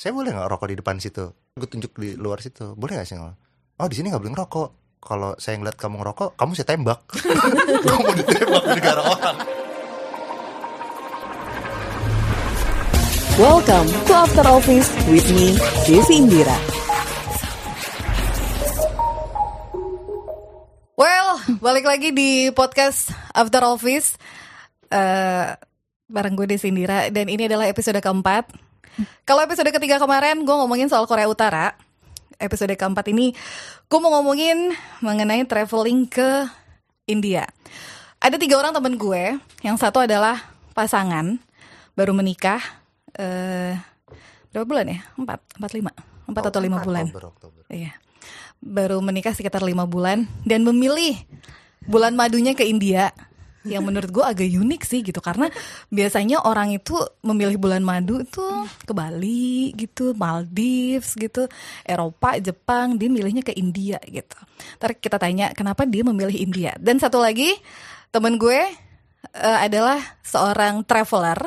saya boleh nggak rokok di depan situ gue tunjuk di luar situ boleh nggak sih Ngel? oh di sini nggak boleh ngerokok kalau saya ngeliat kamu ngerokok kamu saya tembak mau ditembak di negara orang Welcome to After Office with me, Desi Indira. Well, balik lagi di podcast After Office eh bareng gue Desi Indira dan ini adalah episode keempat. Kalau episode ketiga kemarin gue ngomongin soal Korea Utara, episode keempat ini gue mau ngomongin mengenai traveling ke India. Ada tiga orang temen gue, yang satu adalah pasangan baru menikah eh berapa bulan ya? Empat, empat lima, empat atau lima bulan. Oktober, Oktober. Iya. Baru menikah sekitar lima bulan dan memilih bulan madunya ke India yang menurut gue agak unik sih gitu karena biasanya orang itu memilih bulan madu itu ke Bali gitu, Maldives gitu, Eropa, Jepang, dia milihnya ke India gitu. Ntar kita tanya kenapa dia memilih India. Dan satu lagi temen gue eh, adalah seorang traveler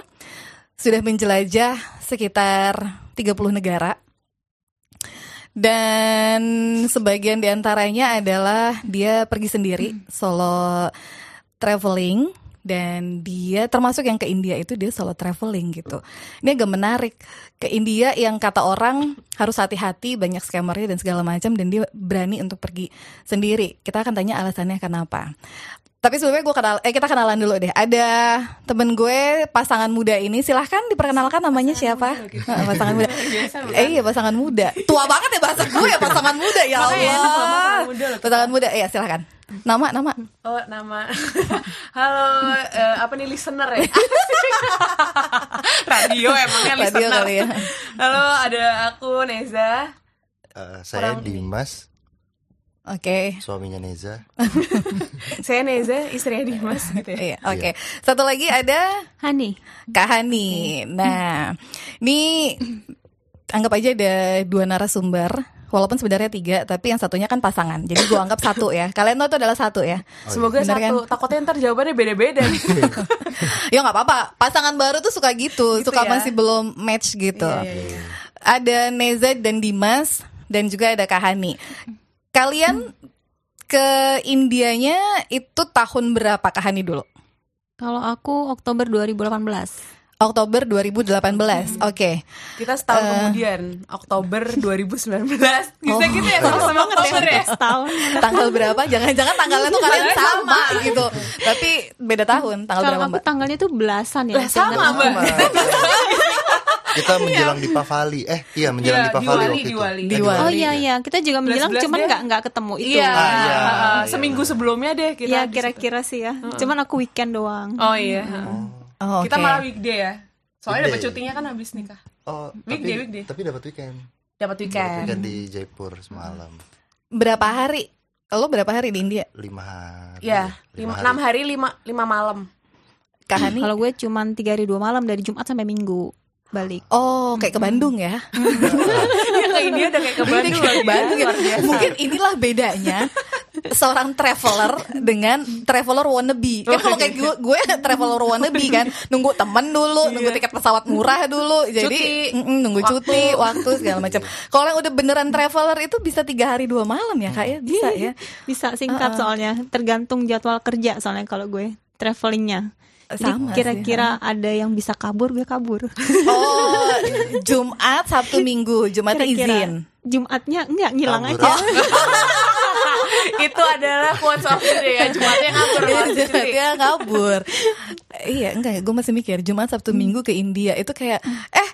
sudah menjelajah sekitar 30 negara dan sebagian di antaranya adalah dia pergi sendiri solo traveling dan dia termasuk yang ke India itu dia solo traveling gitu. Ini agak menarik ke India yang kata orang harus hati-hati banyak scammernya dan segala macam dan dia berani untuk pergi sendiri. Kita akan tanya alasannya kenapa. Tapi sebelumnya gue kenal, eh kita kenalan dulu deh. Ada temen gue pasangan muda ini, silahkan diperkenalkan namanya siapa? Heeh, pasangan muda. Eh iya pasangan muda. Tua banget ya bahasa gue ya pasangan muda ya Allah. pasangan muda loh. Pasangan muda, iya silahkan. Nama nama. Oh nama Halo eh, Apa nih listener ya Radio emangnya Radio listener kali ya. Halo ada aku Neza Eh, saya Orang- Dimas Oke. suaminya Neza Saya Neza Istrinya Dimas gitu ya Iya, oke. Satu lagi ada Hani. Kak Hani. Nah, ini anggap aja ada dua narasumber. Walaupun sebenarnya tiga, tapi yang satunya kan pasangan. Jadi gua anggap satu ya. Kalian itu adalah satu ya. Semoga Bener kan? satu Takutnya ntar jawabannya beda-beda ya nggak apa-apa. Pasangan baru tuh suka gitu, Gitu suka ya? masih belum match gitu. Iya, iya, iya. Ada Neza dan Dimas dan juga ada Kak Hani. Kalian ke Indianya itu tahun berapa Kak Hani dulu? Kalau aku Oktober 2018. Oktober 2018. Oke. Kita setahun Eh. kemudian Oktober 2019 Bisa Oh. gitu ya Sama-sama Oktober ya Setahun. tanggal berapa? Jangan-jangan tanggalnya tuh kalian sama gitu. Tapi beda tahun, tanggal Kalau berapa, aku Mbak? tanggalnya tuh belasan ya. Lah sama mbak kita menjelang di Pavali eh iya menjelang Iya, di Pavali Diwali, waktu itu Diwali. Diwali. Oh iya iya, kita juga menjelang cuman nggak nggak ketemu itu. Iya Ah, iya. Seminggu sebelumnya deh kita Iya kira-kira sih ya. Cuman aku weekend doang. Oh iya Oh, Kita oke. malah weekday ya Soalnya dapat Weekday. cutinya kan habis nikah oh tapi Weekday, weekday. tapi dapat weekend Dapat dapat weekend weekend di Jaipur semalam berapa hari? Lo berapa hari di India? lima hari Ya, lima, enam hari lima, lima malam. Kalau gue cuman tiga hari dua malam dari Jumat sampai Minggu balik. Oh, kayak ke Bandung ya? ya ke India udah kayak ke Bandung Kayak ke. Bandung ya. Mungkin inilah bedanya seorang traveler dengan traveler wannabe. Kan kalau kayak gue, gue traveler wannabe kan, nunggu temen dulu, nunggu tiket pesawat murah dulu, jadi Cuti. nunggu Waktu. cuti, waktu segala macam. Kalau yang udah beneran traveler itu bisa tiga hari dua malam ya kak ya, bisa ya. Bisa singkat soalnya, tergantung jadwal kerja soalnya kalau gue travelingnya. Jadi Sama sih, kira-kira ada yang bisa kabur, gue kabur. Oh, Jumat, Sabtu, Minggu, Jumatnya Kira-kira izin. Jumatnya enggak ngilang Kabur. aja. Itu adalah quotes of the day ya. Jumatnya ngabur Iya, Jumatnya kabur. iya, enggak ya, gue masih mikir Jumat, Sabtu, Minggu ke India itu kayak eh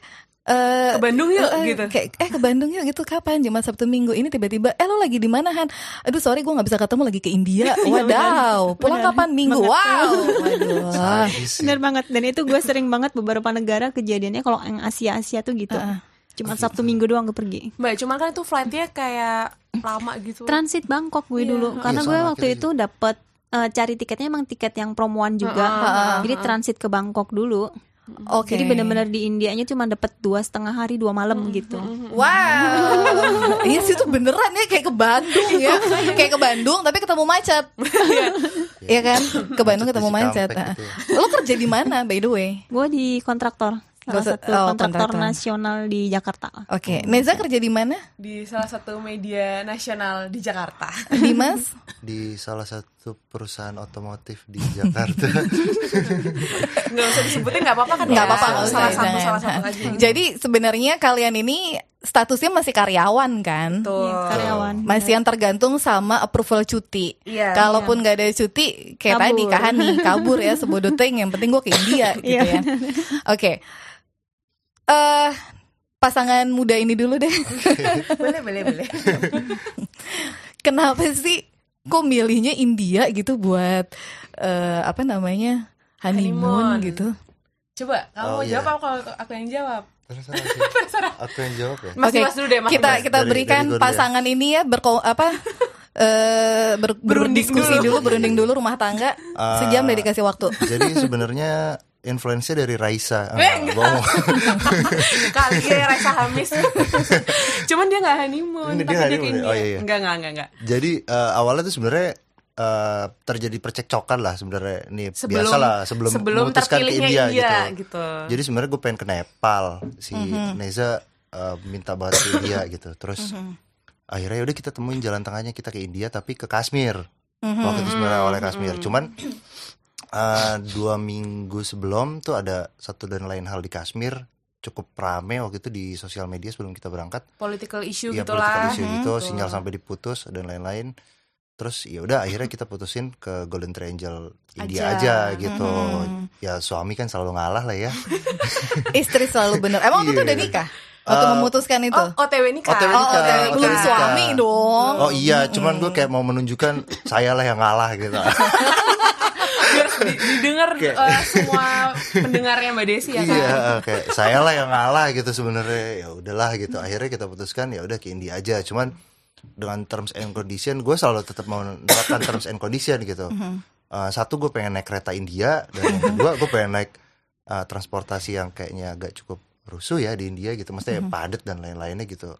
eh, Ke Bandung yuk, eh, gitu. Kayak eh ke Bandung yuk gitu kapan Jumat Sabtu Minggu ini tiba-tiba eh lo lagi di mana Han? Aduh sorry gue nggak bisa ketemu lagi ke India. Wadaw, pulang Benar. kapan Minggu? Banget. Wow, waduh. Bener banget dan itu gue sering banget beberapa negara kejadiannya kalau yang Asia Asia tuh gitu. Heeh. Cuma Sabtu Minggu doang gue pergi. Mbak, cuman kan itu flightnya kayak lama gitu. Transit Bangkok gue Iya. dulu karena Iya, gue waktu itu dapet eh, cari tiketnya emang tiket yang promoan juga. Jadi transit ke Bangkok dulu. Oke. Jadi bener-bener di Indianya cuma dapet dua setengah hari dua malam gitu. Wow, iya sih itu beneran ya kayak ke Bandung ya, kayak ke Bandung tapi ketemu macet, Iya kan? Ke Bandung ketemu macet. Ah. gitu Lo kerja di mana by the way? Gue di kontraktor salah Gak usah- satu oh, kontraktor nasional di Jakarta. Oke, Neza kerja di mana? Di salah satu media nasional di Jakarta. Dimas? di salah satu perusahaan otomotif di Jakarta. Nggak usah disebutin nggak apa-apa kan? Nggak ya? apa-apa, usah, Salah satu, salah satu aja. Jadi sebenarnya kalian ini statusnya masih karyawan kan? Tuh. Karyawan. Masih yang tergantung sama approval cuti. Iya. Kalaupun nggak ada cuti, kayak Kabur. tadi Kahani kabur ya sebodoh. Yang penting gue ke India gitu Iya. ya. Oke. Eh pasangan muda ini dulu deh. boleh, boleh, boleh. Kenapa sih kok milihnya India gitu buat eh apa namanya honeymoon, Honeymoon. gitu? Coba, kamu Oh, iya. jawab apa kalau aku yang jawab? Terserah. Aku yang jawab ya. Mas Oke, Dimas dulu deh, Mas kita kita Dari- berikan dari ya. pasangan ini ya berko apa eh ber, Berunding berdiskusi dulu. dulu, berunding dulu rumah tangga Ah. sejam udah dikasih waktu. Jadi sebenarnya influence dari Raisa. Eh, Ah, bohong. Kali ya Raisa Hamis. Cuman dia nggak honeymoon, Ini tapi dia dia, honeymoon ke ya? India. Oh, iya, iya. Enggak, enggak, enggak, enggak. Jadi eh, awalnya tuh sebenarnya eh, terjadi percekcokan lah sebenarnya. Nih Sebelum biasa lah sebelum, sebelum memutuskan ke India, India, gitu. gitu. Jadi sebenarnya gue pengen ke Nepal. Si Mhm. Neza eh, minta banget ke India gitu. Terus Mhm. akhirnya udah kita temuin jalan tengahnya kita ke India tapi ke Kashmir. Mhm. Waktu itu sebenarnya awalnya Kashmir. Cuman eh, dua minggu sebelum tuh ada satu dan lain hal di Kashmir cukup rame waktu itu di sosial media sebelum kita berangkat. Political issue ya gitu political issue Mhm. gitu, Betul. sinyal sampai diputus dan lain-lain. Terus ya udah akhirnya kita putusin ke Golden Triangle India Aja. aja, gitu. Mhm. Ya suami kan selalu ngalah lah ya. Istri selalu bener. Emang waktu itu Iya. udah nikah? Waktu Eh, memutuskan itu? Oh, OTW nikah. OTW Oh, nikah, oke. OTW belum suami dong. Oh iya, cuman gue kayak mau menunjukkan saya lah yang ngalah gitu. Didengar eh, semua pendengarnya Mbak Desi ya kan. Iya, kayak saya lah yang ngalah gitu sebenarnya. Ya udahlah gitu. Akhirnya kita putuskan ya udah ke India aja. Cuman dengan terms and condition, gue selalu tetap mau menerapkan terms and condition gitu. Uh, satu gue pengen naik kereta India dan yang kedua gue pengen naik uh, transportasi yang kayaknya agak cukup rusuh ya di India gitu. Maksudnya ya padat dan lain-lainnya gitu.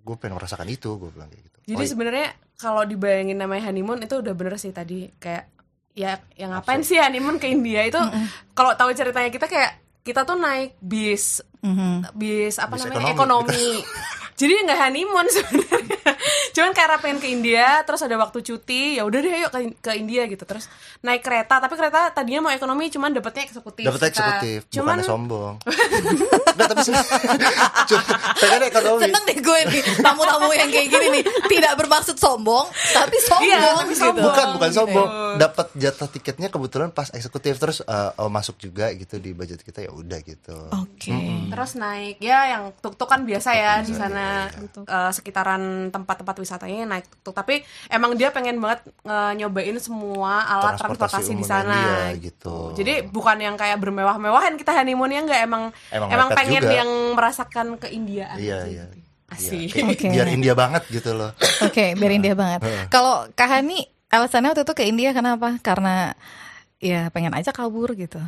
Gue pengen merasakan itu, gue bilang kayak gitu. Jadi Oh, sebenarnya kalau dibayangin namanya honeymoon itu udah bener sih tadi kayak ya yang ngapain sih honeymoon ke India itu kalau tahu ceritanya kita kayak kita tuh naik bis Mhm. bis apa Bis namanya ekonomi. ekonomi. Jadi nggak honeymoon sebenarnya. Cuman karena pengen ke India, terus ada waktu cuti, ya udah deh yuk ke, ke India gitu. Terus naik kereta, tapi kereta tadinya mau ekonomi, cuman dapetnya eksekutif. Dapat Kita- eksekutif, Cuman bukannya sombong. Enggak, tapi sih. Pengen ekonomi. Seneng deh gue nih tamu-tamu yang kayak gini nih tidak bermaksud sombong tapi sombong. Iya, tapi gitu. sombong. bukan bukan sombong Gitu. dapat jatah tiketnya kebetulan pas eksekutif terus eh, oh, masuk juga gitu di budget kita ya udah gitu Oke. terus naik ya yang tuk-tuk kan biasa ya di biasa, sana iya, eh, sekitaran tempat-tempat wisatanya naik tuk-tuk. Tapi emang dia pengen banget eh, nyobain semua alat transportasi, Transportasi di sana dia, gitu. Jadi bukan yang kayak bermewah-mewahan kita honeymoon ya nggak emang Emang emang, pengen juga. yang merasakan keindiaan. iya iya gitu. Iya, Asik. kayak Oke. biar India banget gitu loh Oke, biar India banget. Kalau Kahani alasannya waktu itu ke India kenapa? Karena ya pengen aja kabur gitu.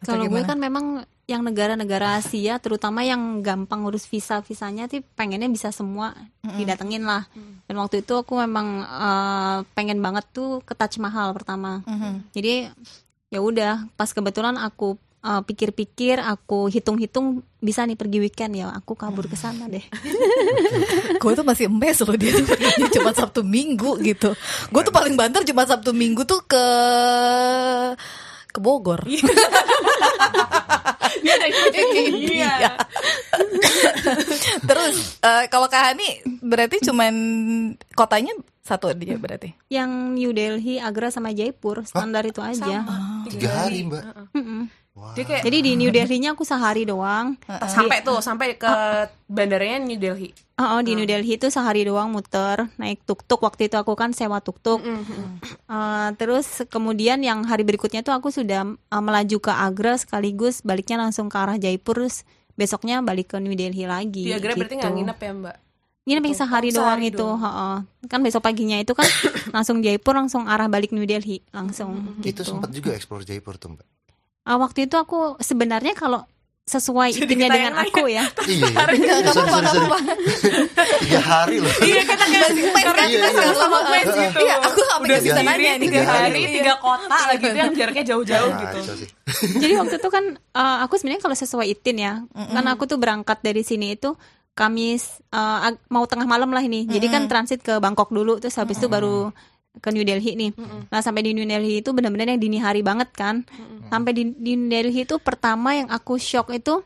Kalau gue kan memang yang negara-negara Asia, terutama yang gampang ngurus visa-visanya sih pengennya bisa semua didatengin lah. Dan waktu itu aku memang eh, pengen banget tuh ke Taj Mahal pertama. Mhm. Jadi ya udah, pas kebetulan aku eh, pikir-pikir, aku hitung-hitung bisa nih pergi weekend ya, aku kabur ke sana deh. gue tuh masih emes loh dia tuh perginya cuma Sabtu Minggu gitu. Gue tuh paling banter cuma Sabtu Minggu tuh ke ke Bogor. Dia Ke India. India. Terus eh, kalau Kahani berarti cuman kotanya satu dia berarti. Yang New Delhi, Agra sama Jaipur standar itu aja. Sama. tiga hari mbak Mm-mm. Dia kayak Jadi di New Delhi-nya aku sehari doang. sampai tuh sampai ke bandaranya New Delhi. Oh, oh, di New Delhi itu sehari doang muter naik tuk-tuk waktu itu aku kan sewa tuk-tuk. Eh, terus kemudian yang hari berikutnya tuh aku sudah eh, melaju ke Agra sekaligus baliknya langsung ke arah Jaipur terus besoknya balik ke New Delhi lagi. Di Agra berarti gitu. nggak nginep ya Mbak? Nginep yang Gitu. sehari Oh, doang sehari itu. doang. heeh. Kan besok paginya itu kan langsung Jaipur langsung arah balik New Delhi langsung itu gitu. sempat juga explore Jaipur tuh mbak Ah, waktu itu aku sebenarnya kalau sesuai Jadi itunya dengan aku ya. Iya. ya. Sorry, sorry, sorry. Tiga hari loh. Iya kita kayak karena Iya, kita iya. sama-sama fans gitu. Iya, aku sampai udah nggak bisa nanya nih. tiga Iya. hari, tiga kota lagi itu yang jaraknya jauh-jauh Nah, gitu. Jadi waktu itu kan uh, aku sebenarnya kalau sesuai itin ya, karena aku tuh berangkat dari sini itu Kamis uh, mau tengah malam lah ini. Jadi kan transit ke Bangkok dulu, terus habis itu baru ke New Delhi nih. Nah sampai di New Delhi itu benar-benar yang dini hari banget kan. Sampai di, di New Delhi itu pertama yang aku shock itu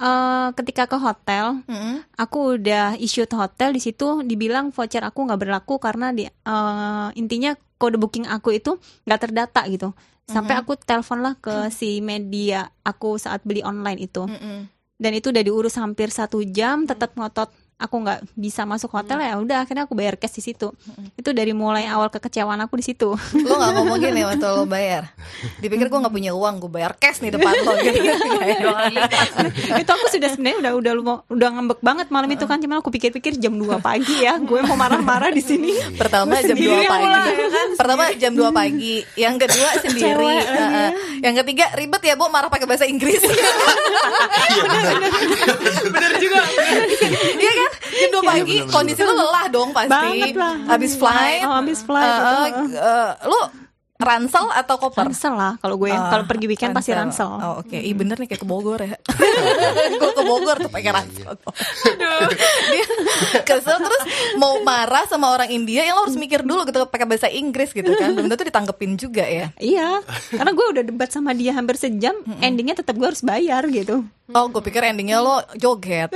uh, ketika ke hotel, Mm-mm. aku udah issue hotel di situ dibilang voucher aku nggak berlaku karena di uh, intinya kode booking aku itu nggak terdata gitu sampai aku telepon lah ke si media aku saat beli online itu Mm-mm. dan itu udah diurus hampir satu jam tetap ngotot aku nggak bisa masuk hotel ya udah akhirnya aku bayar cash di situ. Itu dari mulai awal kekecewaan aku di situ. Lo gak ngomong gini waktu lo bayar? Dipikir gue gak punya uang Gue bayar cash nih depan lo gitu. itu aku sudah sebenarnya udah udah lu- udah ngambek banget malam itu kan. Cuma aku pikir-pikir jam 2 pagi ya gue mau marah-marah di sini. Pertama jam 2 Sendiri pagi. mulai, ya kan? Pertama jam 2 pagi. Yang kedua sendiri. Cewek lagi. Heeh. Yang ketiga ribet ya bu Marah pakai bahasa Inggris. Iya benar. Bener juga. Iya kan Jam 2 pagi bener-bener. Kondisi lo lelah dong pasti. Banget lah. Habis flight. Oh, habis flight, Eh, betul. eh, eh, Lo ransel atau koper? ransel lah kalau gue. Ah, kalau pergi weekend pasti ransel. Oh oke, Ih bener nih kayak ke Bogor ya. Gue ke Bogor tuh pakai ransel. Dia kesel terus mau marah sama orang India Yang lo harus mikir dulu gitu pakai bahasa Inggris gitu kan. Belum tentu ditanggepin juga ya. Iya, karena gue udah debat sama dia hampir sejam, endingnya tetap gue harus bayar gitu. Oh gue pikir endingnya lo joget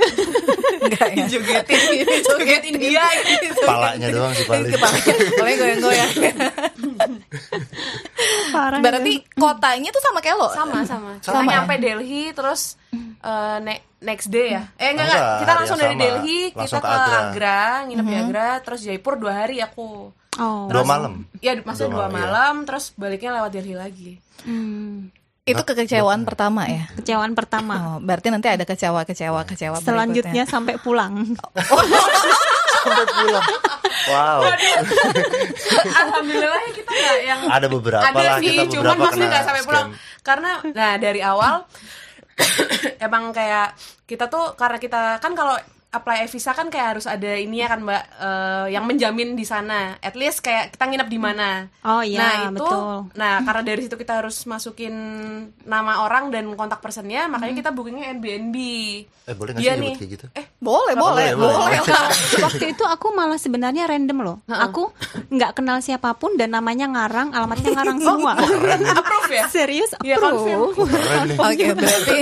Enggak ya Jogetin, joget India gitu. Palanya doang sih paling. Paling goyang-goyang Parah. Berarti kotanya tuh sama kayak lo Sama sama. Kita Sama ya? nyampe Delhi terus eh, ne- next day ya. Eh enggak Enggak, enggak, kita langsung dari sama. Delhi Langsung kita ke Agra. Agra, nginep di Agra, terus Jaipur dua hari aku. Oh. Dua malam. Ya maksudnya Dua dua malam, iya. malam, terus baliknya lewat Delhi lagi. Hmm. Itu kekecewaan pertama ya Kecewaan pertama. Oh, berarti nanti ada kecewa-kecewa kecewa Selanjutnya sampai pulang. Sampai pulang. Wow. Alhamdulillah ya kita nggak yang Ada beberapa ada lah sih, kita cuman beberapa maksudnya kena nggak sampai pulang. scam. Karena nah dari awal emang kayak kita tuh karena kita kan kalau apply visa kan kayak harus ada ini ya kan mbak eh, yang menjamin di sana. At least kayak kita nginep di mana. Oh iya, nah itu, betul. nah karena dari situ kita harus masukin nama orang dan kontak personnya, makanya kita bookingnya Airbnb. Eh boleh nggak Dia sih nyebut nih. kayak gitu? Eh Boleh, boleh, boleh, boleh, boleh. Waktu itu aku malah sebenarnya random loh. Aku nggak kenal siapa pun dan namanya ngarang, alamatnya ngarang semua. approve ya? Serius Iya, approve. Keren nih. Oke, berarti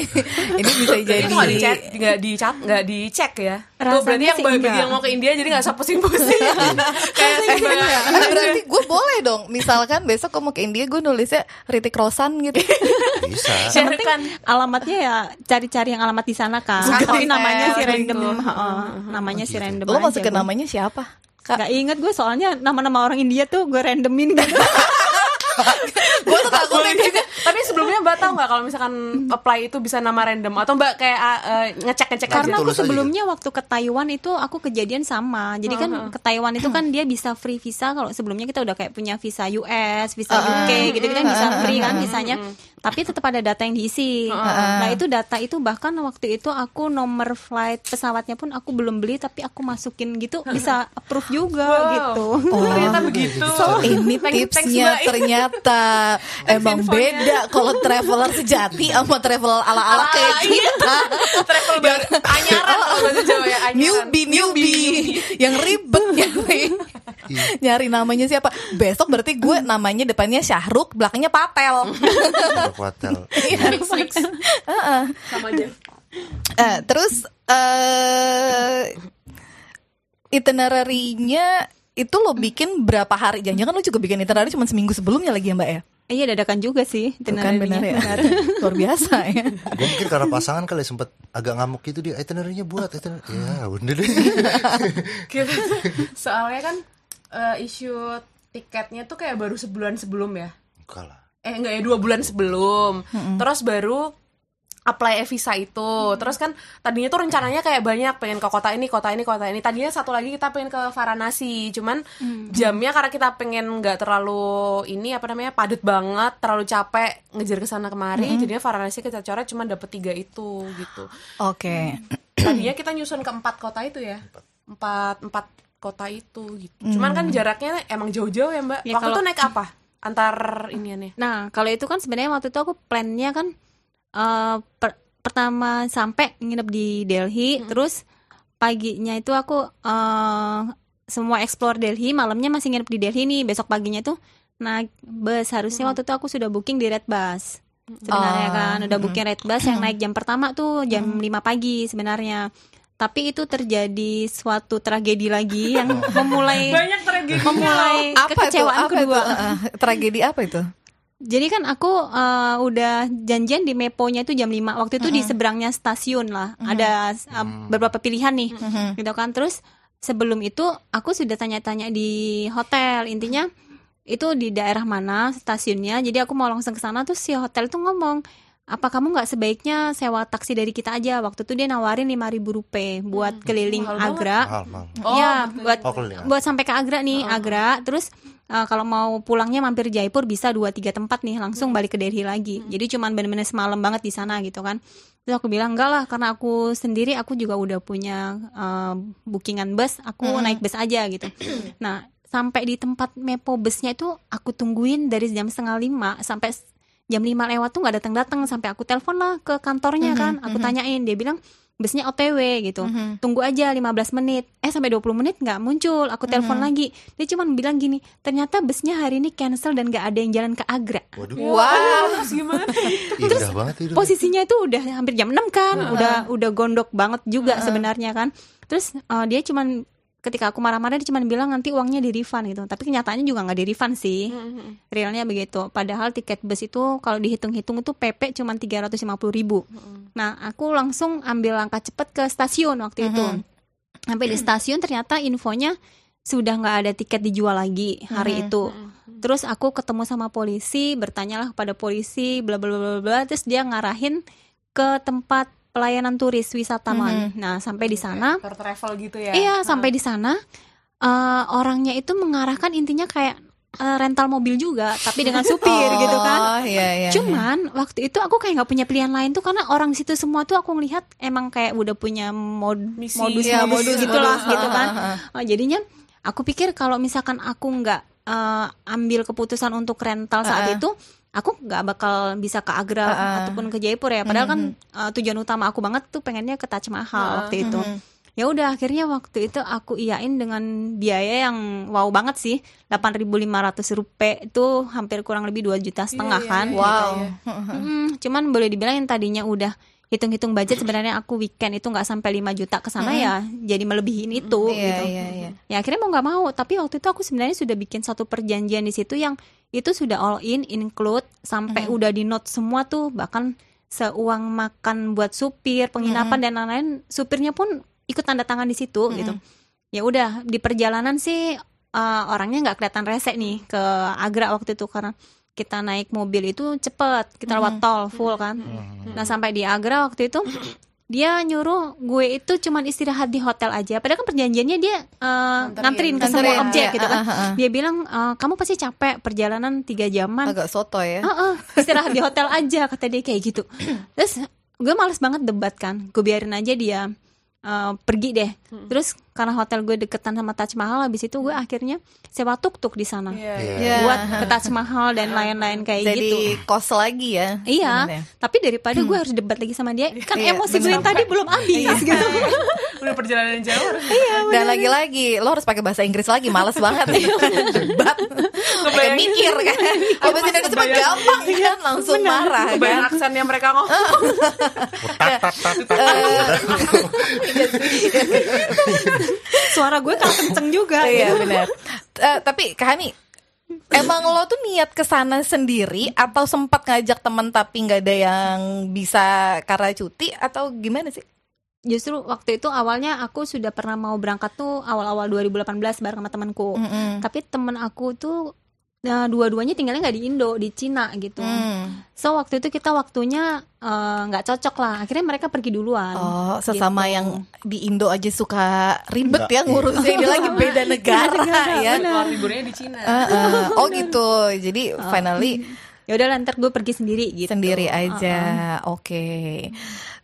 ini bisa jadi Ini nggak dicek, nggak dicat, nggak dicek ya. Tuh berarti Rasanya yang yang mau ke India jadi nggak usah pusing-pusing. Kayak si Mbak. Eh, berarti gue boleh dong. Misalkan besok gue mau ke India, gue nulisnya Ritik Rosan gitu. Bisa. Yang penting Kan. alamatnya ya cari-cari yang alamat di sana kan. Bukan Tapi hotel namanya si gitu. random, heeh, namanya si random. Lo masukin gue. namanya siapa? Gak inget gue soalnya nama-nama orang India tuh gue randomin gitu. gue tuh takut Boleh juga. Tapi sebelumnya Mbak tahu nggak kalau misalkan apply itu bisa nama random atau Mbak kayak uh, uh, ngecek-ngecek Karena aja? aku Tulus aja sebelumnya waktu ke Taiwan itu aku kejadian sama. Jadi kan ke Taiwan itu kan dia bisa free visa kalau sebelumnya kita udah kayak punya visa US, visa UK gitu kita bisa free kan visanya. Tapi tetap ada data yang diisi. Nah, itu data itu bahkan waktu itu aku nomor flight pesawatnya pun aku belum beli tapi aku masukin gitu bisa approve juga Wow. gitu. Oh, ternyata begitu. ini Thank- thanks, tipsnya ternyata emang infonya. Beda kalau traveler sejati sama traveler ala-ala kayak iya. kita. Travel baru anyaran kalau bahasa Jawa ya, anyaran. Newbie, newbie, yang ribet nyari nyari namanya siapa. Besok berarti gue namanya depannya Syahruk, belakangnya Patel. Hotel. Mix, mix. Sama aja. Eh, terus eh itinerary-nya itu lo bikin berapa hari? Jangan-jangan lo juga bikin itinerary cuma seminggu sebelumnya lagi ya mbak ya? Iya dadakan juga sih kan benar ya, itinerary-nya. luar biasa ya. Gue mungkin karena pasangan kali sempet agak ngamuk gitu dia itinerary-nya buat itinerary. Ya udah deh. Gitu. Soalnya kan uh, isu tiketnya tuh kayak baru sebulan sebelum ya. Enggak lah. eh enggak ya dua bulan sebelum terus baru apply e-visa itu. Terus kan tadinya tuh rencananya kayak banyak pengen ke kota ini, kota ini, kota ini. Tadinya satu lagi kita pengen ke Varanasi. Cuman jamnya karena kita pengen nggak terlalu ini apa namanya padat banget, terlalu capek ngejar ke sana kemari. Jadinya Varanasi kita coret cuma dapet tiga itu gitu. Oke. Tadinya kita nyusun ke empat kota itu ya. Empat empat kota itu gitu. Cuman kan jaraknya emang jauh-jauh ya Mbak. Ya, Waktu kalau- itu naik apa? Antar iniannya. Nah, kalau itu kan sebenarnya waktu itu aku plannya kan eh, per- pertama sampai nginep di Delhi, terus paginya itu aku eh, semua explore Delhi, malamnya masih nginep di Delhi nih. Besok paginya tuh naik bus. Harusnya waktu itu aku sudah booking di Red Bus. Sebenarnya Oh. kan udah booking Red Bus yang naik jam pertama tuh jam 5 pagi sebenarnya. Tapi itu terjadi suatu tragedi lagi yang memulai Banyak tragedi. memulai Apa itu? kekecewaan Apa kedua. itu? Eh, tragedi apa itu? Jadi kan aku eh, udah janjian di Meponya itu jam 5. Waktu itu di seberangnya stasiun lah. Ada eh, beberapa pilihan nih. Gitu kan. Terus sebelum itu aku sudah tanya-tanya di hotel. Intinya itu di daerah mana stasiunnya. Jadi aku mau langsung ke sana terus si hotel itu ngomong, "Apa kamu nggak sebaiknya sewa taksi dari kita aja?" Waktu itu dia nawarin 5000 rupiah buat keliling Mahal banget. Agra. Mahal, mahal. Iya, buat Oh, keliling. buat sampai ke Agra nih, Agra. Terus uh, kalau mau pulangnya mampir Jaipur bisa dua tiga tempat nih, langsung balik ke Delhi lagi. Jadi cuman bener-bener semalam banget di sana gitu kan. Terus aku bilang enggak lah, karena aku sendiri aku juga udah punya uh, bookingan bus, aku naik bus aja gitu. Nah sampai di tempat Mepo busnya itu aku tungguin dari jam setengah lima sampai jam lima lewat tuh nggak datang datang sampai aku telepon lah ke kantornya kan aku tanyain dia bilang busnya OTW gitu. Tunggu aja 15 menit. Eh sampai 20 menit nggak muncul. Aku telepon lagi. Dia cuma bilang gini ternyata busnya hari ini cancel dan nggak ada yang jalan ke Agra. Waduh, Wow. Terus gimana? indah banget itu. posisinya itu udah hampir jam 6 kan. Udah udah gondok banget juga sebenarnya kan. Terus uh, dia cuman ketika aku marah-marah dia cuman bilang nanti uangnya di refund gitu. Tapi kenyataannya juga nggak di refund sih realnya begitu. Padahal tiket bus itu kalau dihitung-hitung itu PP cuman 350 ribu. Nah aku langsung ambil langkah cepet ke stasiun waktu itu. Sampai di stasiun ternyata infonya sudah nggak ada tiket dijual lagi hari itu. Terus aku ketemu sama polisi bertanyalah kepada polisi bla bla bla bla bla terus dia ngarahin ke tempat pelayanan turis wisatawan nah sampai di sana Per travel gitu ya. iya sampai di sana eh, orangnya itu mengarahkan intinya kayak eh, rental mobil juga tapi dengan supir gitu kan Oh, iya, iya. Cuman waktu itu aku kayak nggak punya pilihan lain tuh karena orang situ semua tuh aku ngelihat emang kayak udah punya mod Misi. modus Iya, modus modus, gitulah modus. gitu kan. Oh, jadinya aku pikir kalau misalkan aku nggak eh, ambil keputusan untuk rental saat ha. itu, aku nggak bakal bisa ke Agra ha. ataupun ke Jaipur ya. Padahal kan eh, tujuan utama aku banget tuh pengennya ke Taj Mahal waktu itu. Ya udah akhirnya waktu itu aku iyain dengan biaya yang wow banget sih 8.500 rupiah itu hampir kurang lebih 2 juta setengah iya, kan iya, Wow. Mm, cuman boleh dibilang yang tadinya udah hitung-hitung budget sebenarnya aku weekend itu nggak sampai 5 juta ke sana ya jadi melebihin itu Iya, gitu. iya, iya. Ya akhirnya mau nggak mau, tapi waktu itu aku sebenarnya sudah bikin satu perjanjian di situ yang itu sudah all in include sampai udah di note semua tuh bahkan seuang makan buat supir, penginapan dan lain-lain, supirnya pun ikut tanda tangan di situ gitu. Ya udah di perjalanan sih eh, orangnya nggak kelihatan rese nih ke Agra waktu itu karena kita naik mobil itu cepet, kita lewat tol full kan. Nah sampai di Agra waktu itu dia nyuruh gue itu cuman istirahat di hotel aja. Padahal kan perjanjiannya dia eh, nganterin ke semua Nganterin, objek ya, gitu kan. ah, ah, ah. Dia bilang "Eh, kamu pasti capek perjalanan tiga jaman. Agak soto ya. Heeh, istirahat di hotel aja kata dia kayak gitu. Terus gue males banget debat kan. Gue biarin aja dia eh, pergi deh. Terus karena hotel gue deketan sama Taj Mahal habis itu gue akhirnya sewa tuk-tuk di sana. Iya. Iya. Iya. Buat ke Taj Mahal dan lain-lain kayak Jadi gitu. kos lagi ya. Iya, tapi daripada gue harus debat lagi sama dia, kan Iya, emosi gue yang tadi belum habis gitu. Udah perjalanan jauh. harus Dan lagi-lagi lo harus pakai bahasa Inggris lagi, males banget nih debat. Kayak mikir kan. Indonesia mah Kebayang. gampang kan, langsung marah Kebayang kan. aksen yang mereka ngomong. Suara gue kan kenceng juga. Iya benar. Eh, tapi Kak Hani, emang lo tuh niat ke sana sendiri atau sempat ngajak temen tapi nggak ada yang bisa karena cuti atau gimana sih? Justru waktu itu awalnya aku sudah pernah mau berangkat tuh awal-awal 2018 bareng sama temanku. Mm-mm. Tapi temen aku tuh nah, dua-duanya tinggalnya nggak di Indo, di Cina gitu. Hmm. So waktu itu kita waktunya eh, nggak cocok lah. Akhirnya mereka pergi duluan. Oh, sesama Gitu. yang di Indo aja suka ribet ya ngurusnya ini lagi beda negara ya. Keluar liburnya di Cina. Eh, eh. Oh gitu. Jadi finally Ya udah ntar gue pergi sendiri gitu. sendiri aja. Oke.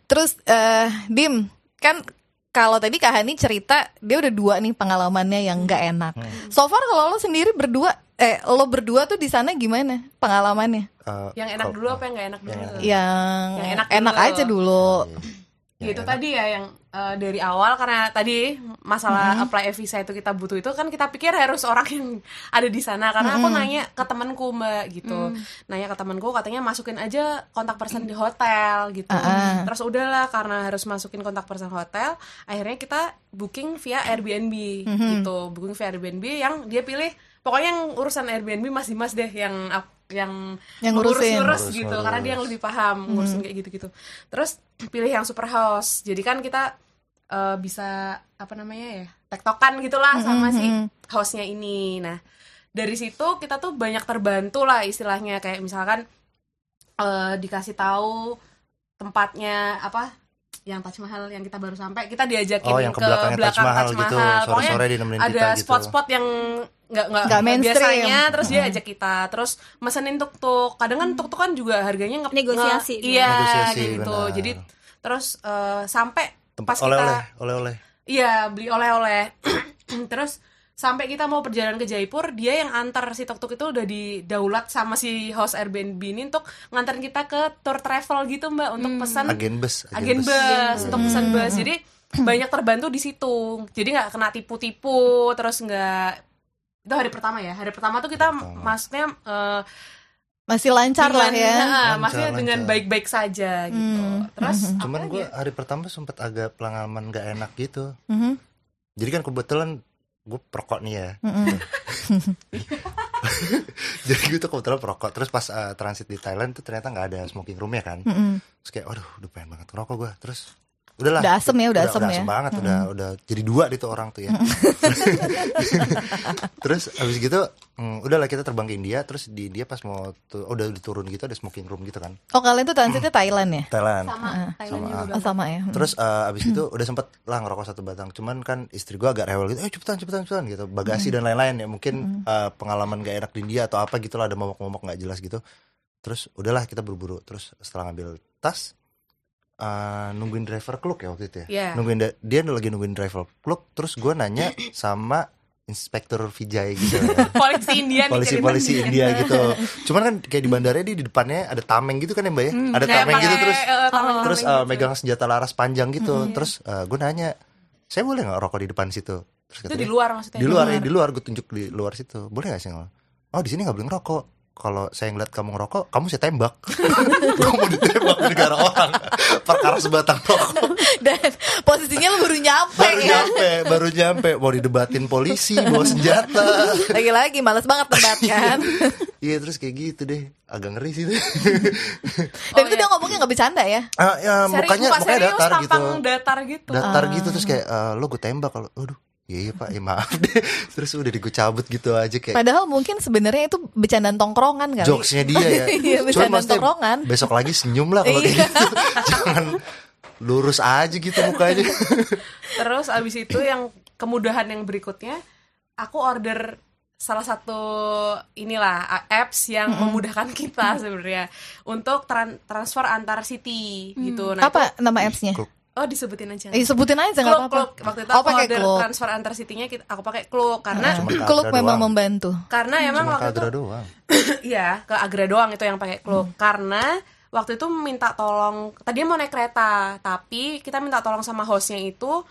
Terus eh Dim, kan kalau tadi Kak Hani cerita dia udah dua nih pengalamannya yang nggak enak. So far kalau lo sendiri berdua eh lo berdua tuh di sana gimana pengalamannya? Eh, yang enak dulu apa yang nggak enak dulu? Yang, Yang enak enak, dulu. aja dulu. Ya, itu tadi ya yang eh, dari awal karena tadi masalah apply visa itu kita butuh itu kan kita pikir harus orang yang ada di sana. Karena aku nanya ke temanku mbak gitu. Nanya ke temanku katanya masukin aja kontak person di hotel gitu. Terus udahlah karena harus masukin kontak person hotel akhirnya kita booking via Airbnb gitu. Booking via Airbnb yang dia pilih pokoknya yang urusan Airbnb mas Dimas deh yang yang Yang ngurusin. ngurus Ngurus, gitu ngurus. karena dia yang lebih paham ngurusin kayak gitu-gitu. Terus pilih yang super house. Jadi kan kita eh, bisa apa namanya ya? tektokan gitulah sama si house-nya ini. Nah, dari situ kita tuh banyak terbantu lah istilahnya kayak misalkan eh, dikasih tahu tempatnya apa yang Taj Mahal yang kita baru sampai kita diajakin Oh, yang ke belakangnya Taj Mahal gitu, Pokoknya sore-sore dia nemenin ada kita gitu. spot-spot yang nggak nggak Nggak biasanya terus dia ajak kita terus mesenin tuk-tuk kadang kan tuk-tuk kan juga harganya nge Negosiasi nge- iya Negosiasi, gitu benar. jadi terus eh, sampai tempat pas kita oleh-oleh, oleh-oleh. Iya, beli oleh-oleh. Terus sampai kita mau perjalanan ke Jaipur, dia yang antar si tuk-tuk itu udah didaulat sama si host Airbnb ini untuk nganterin kita ke tour travel gitu, Mbak, untuk pesan Agen bus, agen bus, untuk pesan bus. Jadi banyak terbantu di situ. Jadi nggak kena tipu-tipu, terus nggak itu hari pertama ya. Hari pertama tuh kita maksudnya eh, Masih lancar lah dengan- ya. nah, Lancar, maksudnya dengan baik-baik saja gitu. Terus Cuman apa gue ya? hari pertama sempat agak pengalaman gak enak gitu. Mhm. Jadi kan kebetulan gue perokok nih ya. Jadi gue tuh kebetulan perokok. Terus pas uh, transit di Thailand tuh ternyata nggak ada smoking roomnya kan. Mm-mm. Terus kayak, waduh, udah pengen banget ngerokok gue. Terus udahlah. Udah asem ya, udah asem udah ya. asem banget, udah udah jadi dua di tuh orang tuh ya. terus abis gitu, mm, udahlah kita terbang ke India. Terus di India pas mau tuh, oh, udah diturun gitu ada smoking room gitu kan. Oh kalian tuh transitnya Thailand ya? Thailand. sama Thailand juga udah Oh sama ya. Terus eh, abis itu udah sempet lah ngerokok satu batang. Cuman kan istri gua agak rewel gitu. Eh cepetan cepetan cepetan gitu. Bagasi dan lain-lain ya. Mungkin eh, pengalaman gak enak di India atau apa gitu lah. Ada momok-momok gak jelas gitu. Terus udahlah kita buru-buru. Terus setelah ngambil tas. Eh, nungguin driver kluk ya waktu itu ya. Iya. Nungguin dia lagi nungguin driver kluk. Terus gua nanya sama inspektur Vijay gitu ya. polisi India nih polisi-polisi ceritanya. India gitu. Cuman kan kayak di bandara di depannya ada tameng gitu kan ya Mbak ya. Ada Kayak tameng gitu terus eh, tameng-tameng terus gitu. uh, megang senjata laras panjang gitu. Terus gue nanya, saya boleh nggak rokok di depan situ? Terus itu katanya, di luar maksudnya Di luar ya, di luar gue tunjuk di luar situ. Boleh nggak sih? Oh di sini nggak boleh ngerokok. Kalau saya ngeliat kamu ngerokok, kamu saya tembak. mau ditembak di negara orang. Perkara sebatang rokok. Dan posisinya lu baru nyampe Baru ya. nyampe, baru nyampe. Mau didebatin polisi, bawa senjata. Lagi-lagi males banget debat kan. Iya terus kayak gitu deh. Agak ngeri sih. Dan itu dia ngomongnya nggak bercanda ya. ah, ya, Serius, mukanya muka mukanya serius, datar gitu. datar gitu datar gitu terus kayak eh, lo gue tembak kalau aduh iya iya pak ya maaf deh terus udah di gue cabut gitu aja kayak Padahal mungkin sebenarnya itu bercandaan tongkrongan kali. jokesnya dia ya Iya, bercandaan tongkrongan. besok lagi senyum lah kalau kayak Iya. gitu jangan lurus aja gitu mukanya terus abis itu yang kemudahan yang berikutnya aku order salah satu inilah apps yang memudahkan kita sebenarnya untuk tran- transfer antar city gitu nah Apa nama appsnya? Oh disebutin aja Eh, sebutin aja nggak apa-apa. kluk. waktu itu Oh, aku pakai order kluk. transfer antar city-nya kita- aku pakai kluk karena ke Kluk memang doang. membantu. karena emang cuma waktu itu doang iya ke Agra doang itu yang pakai kluk karena waktu itu minta tolong tadinya mau naik kereta tapi kita minta tolong sama hostnya itu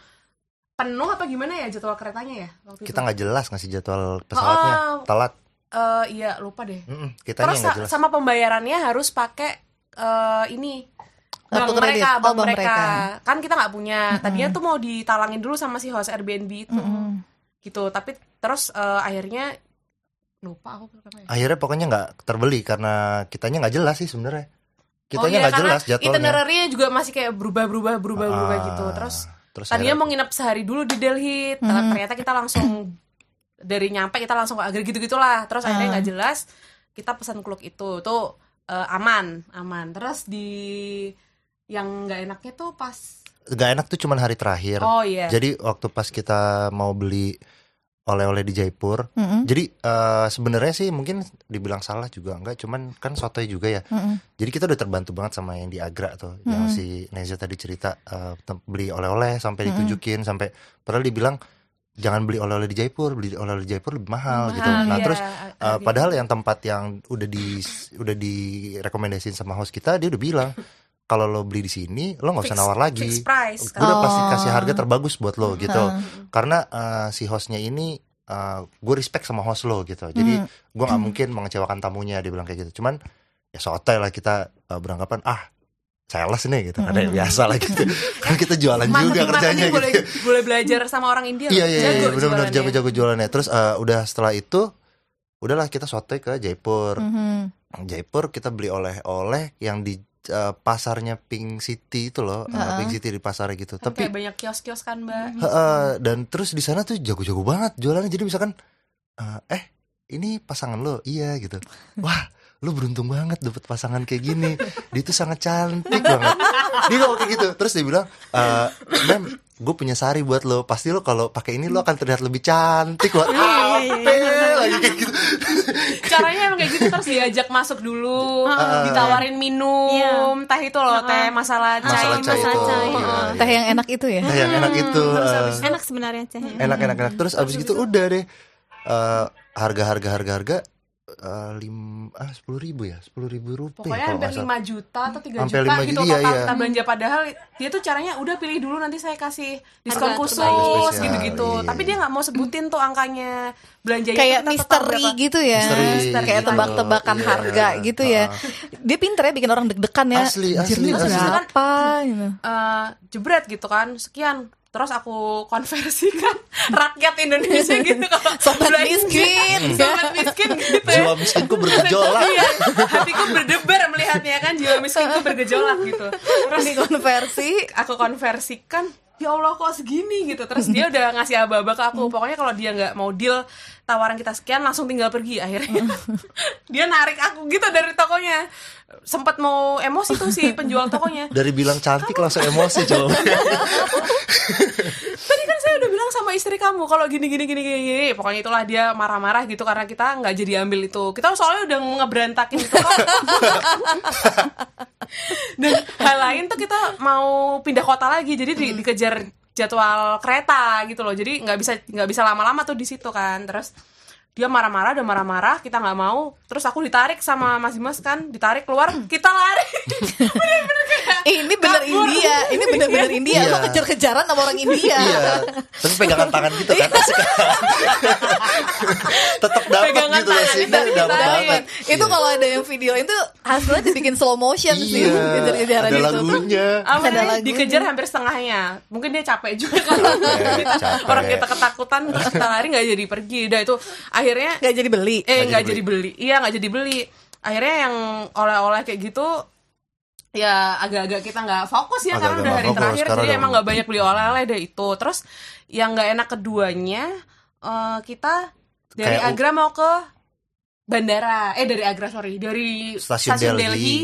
penuh apa gimana ya jadwal keretanya ya waktu kita nggak jelas ngasih jadwal pesawatnya Oh. telat Eh, iya lupa deh Mm-mm, kitanya terus jelas sama pembayarannya harus pakai eh, ini bank kredit. mereka Oh, bank bank mereka. mereka. kan kita nggak punya. Tadinya tuh mau ditalangin dulu sama si host Airbnb itu. Gitu. Tapi terus eh, akhirnya lupa aku ya akhirnya pokoknya nggak terbeli karena kitanya nggak jelas sih sebenarnya. Kitanya oh iya nggak karena jelas jadwalnya. itinerary-nya juga masih kayak berubah-berubah berubah-berubah Ah, gitu. Terus terus tadinya akhirnya- mau nginep sehari dulu di Delhi. Ternyata kita langsung dari nyampe kita langsung ke Agra gitu gitulah terus akhirnya nggak jelas kita pesan kluk itu. Tuh eh, aman aman. Terus di yang nggak enaknya tuh pas Gak enak tuh cuman hari terakhir. oh iya Jadi waktu pas kita mau beli oleh-oleh di Jaipur, Mm-mm. jadi eh, sebenarnya sih mungkin dibilang salah juga enggak, cuman kan sotoy juga ya. Mm-mm. Jadi kita udah terbantu banget sama yang di Agra tuh, yang si Neza tadi cerita eh, tem- beli oleh-oleh sampai ditunjukin sampai padahal dibilang jangan beli oleh-oleh di Jaipur, beli oleh-oleh di Jaipur lebih mahal, gitu. Mahal, Nah iya, terus eh, gitu. padahal yang tempat yang udah di udah direkomendasiin sama host kita, dia udah bilang kalau lo beli di sini lo nggak usah nawar lagi. price Gue udah pasti Oh. kasih harga terbagus buat lo gitu. Karena eh, si hostnya ini gue respect sama host lo gitu. Jadi Hmm. gue nggak mungkin mengecewakan tamunya dia bilang kayak gitu. Cuman ya sotoy lah kita eh, beranggapan ah sales nih gitu. Karena ya biasa lah gitu. Karena kita jualan juga kerjanya gitu. boleh boleh belajar sama orang India Iya iya iya benar-benar jago-jago jualannya. Terus eh, udah setelah itu udahlah kita sotoy ke Jaipur. Mhm. Jaipur kita beli oleh-oleh yang di eh, pasarnya Pink City itu loh, eh, Pink City di pasar gitu. Kan Tapi kayak banyak kios-kios kan mbak Heeh, dan terus di sana tuh jago-jago banget jualannya. Jadi misalkan eh, eh ini pasangan lo, iya gitu. Wah, lo beruntung banget dapet pasangan kayak gini. Dia tuh sangat cantik banget. Dia ngomong kayak gitu. Terus dia bilang, eh, "Mem, gue punya sari buat lo. Pasti lo kalau pakai ini lo akan terlihat lebih cantik." Wah, apa lagi kayak gitu. caranya emang kayak gitu terus diajak masuk dulu Ah. ditawarin minum Iya. teh itu loh teh masalah cai Masalah cai masalah itu. cai. iya, iya. Teh yang enak itu ya. Nah, yang enak itu. eh, Enak sebenarnya tehnya. enak enak enak terus abis gitu udah deh Eh, harga harga harga harga eh, lim ah sepuluh ribu ya sepuluh ribu rupiah pokoknya hampir. 5 juta atau 3 Sampai juta 5 gitu iya, total iya. kita belanja padahal dia tuh caranya udah pilih dulu nanti saya kasih diskon Harga khusus gitu-gitu iya. tapi dia nggak mau sebutin tuh angkanya belanjanya Kayak misteri gitu ya. Misteri Kayak gitu. tebak-tebakan Iya. harga gitu ya. Dia pinter ya bikin orang deg-degan ya. Asli, asli, ini asli. berapa gitu. Eh, jebret gitu kan sekian terus aku konversikan rakyat Indonesia gitu kalau Sobat miskin. sobat miskin gitu ya jiwa miskinku bergejolak Iya, hatiku berdebar melihatnya kan jiwa miskinku bergejolak gitu terus Dikonversi. aku konversikan ya Allah kok segini gitu. Terus dia udah ngasih aba-aba ke aku. Pokoknya kalau dia nggak mau deal tawaran kita sekian langsung tinggal pergi akhirnya. Dia narik aku gitu dari tokonya. Sempat mau emosi tuh si penjual tokonya. Dari bilang cantik langsung emosi coba tadi kan saya udah bilang sama istri kamu kalau gini gini gini gini, gini. pokoknya itulah dia marah-marah gitu karena kita nggak jadi ambil itu. Kita soalnya udah ngeberantakin itu. kok dan hal lain tuh kita mau pindah kota lagi jadi di- dikejar jadwal kereta gitu loh. Jadi nggak bisa nggak bisa lama-lama tuh di situ kan. Terus dia marah-marah udah marah-marah kita nggak mau. Terus aku ditarik sama Mas Dimas kan ditarik keluar kita lari. Bener-bener kayak ini bener kabur. India, ini bener-bener India. Iya. Lo kejar-kejaran sama orang India. iya. Tapi pegangan tangan gitu kan. Asik tetap dapat Pegangan gitu loh tangan, sih. Dapat banget Itu Iya. kalau ada yang video itu hasilnya dibikin slow motion sih. Iya. Kejar-kejaran ada itu. lagunya. Apa Ada lagunya. dikejar hampir setengahnya. Mungkin dia capek juga kalau kita- capek. orang kita ketakutan terus kita lari nggak jadi pergi. Udah itu akhirnya Gak jadi beli. eh Nggak nggak jadi jadi beli. Iya nggak jadi beli. Akhirnya yang oleh-oleh kayak gitu ya agak-agak kita nggak fokus ya karena udah hari fokus, terakhir jadi udah- emang nggak banyak beli oleh-oleh deh itu. Terus yang nggak enak keduanya eh, kita dari Kayak Agra mau ke bandara. Eh dari Agra sorry. Dari Stasiun Delhi. Delhi.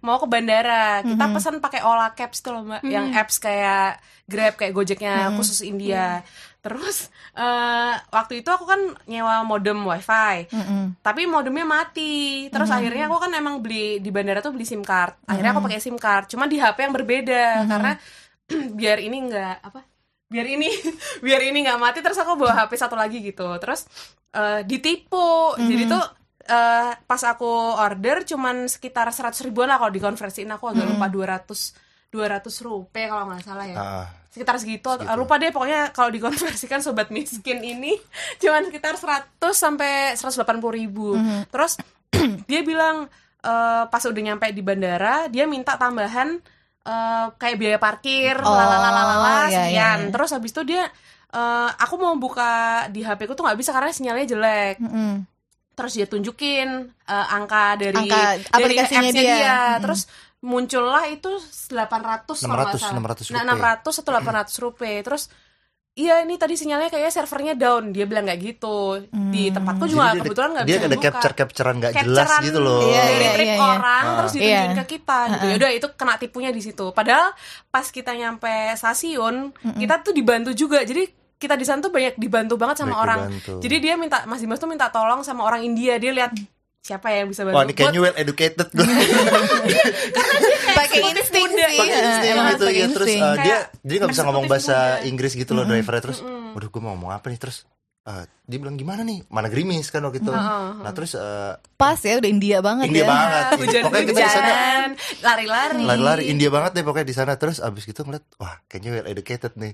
mau ke bandara. Kita pesan pakai Ola Caps tuh loh mbak yang apps kayak Grab kayak Gojeknya khusus India terus eh, waktu itu aku kan nyewa modem wifi. Mm-mm. tapi modemnya mati. Terus akhirnya aku kan emang beli di bandara tuh beli sim card. Akhirnya aku pakai sim card. Cuma di HP yang berbeda. Karena biar ini enggak apa biar ini biar ini nggak mati terus aku bawa HP satu lagi gitu. Terus eh, ditipu. Jadi tuh eh, pas aku order cuman sekitar 100 ribuan lah kalau dikonversiin. Aku agak lupa 200 200 rupiah kalau nggak salah ya. Ah, sekitar segitu, lupa deh pokoknya kalau dikonversikan sobat miskin ini cuman sekitar 100 sampai 180 ribu terus dia bilang eh, pas udah nyampe di bandara dia minta tambahan eh, kayak biaya parkir Oh, lalalalala iya, sekian iya, iya. terus habis itu dia eh, aku mau buka di HP ku tuh nggak bisa karena sinyalnya jelek Mm-mm. terus dia tunjukin eh, angka dari Angka dari aplikasinya apps-nya dia. Mm-mm. terus muncullah itu 800 kalau nggak 600, salah. 600 nah, rupiah. 600 atau 800 rupiah terus iya ini tadi sinyalnya kayaknya servernya down dia bilang nggak gitu di tempatku juga Jadi dia- kebetulan nggak dia bisa ada dibuka. capture capturean nggak jelas Capturean gitu loh Iya, dari iya, trik iya, iya. orang Ah. terus ditunjukin Iya. ke kita gitu ya udah itu kena tipunya di situ padahal pas kita nyampe stasiun kita tuh dibantu juga jadi kita di sana tuh banyak dibantu banget sama Banyak orang dibantu. jadi dia minta Mas Dimas tuh minta tolong sama orang India dia lihat siapa ya yang bisa bantu Wah ini kayaknya well educated gue pakai insting sih. Pakai Eh, insting emang gitu ya terus uh, dia Kayak dia nggak bisa ngomong bahasa muda. Inggris gitu loh drivernya terus waduh gue mau ngomong apa nih? Terus uh, dia bilang gimana nih? Mana gerimis kan waktu itu. Nah terus uh, pas ya udah India banget India ya. banget. Hujan pokoknya kita di sana hujan lari-lari. Lari-lari India banget deh pokoknya di sana. Terus abis gitu ngeliat wah kayaknya well educated nih.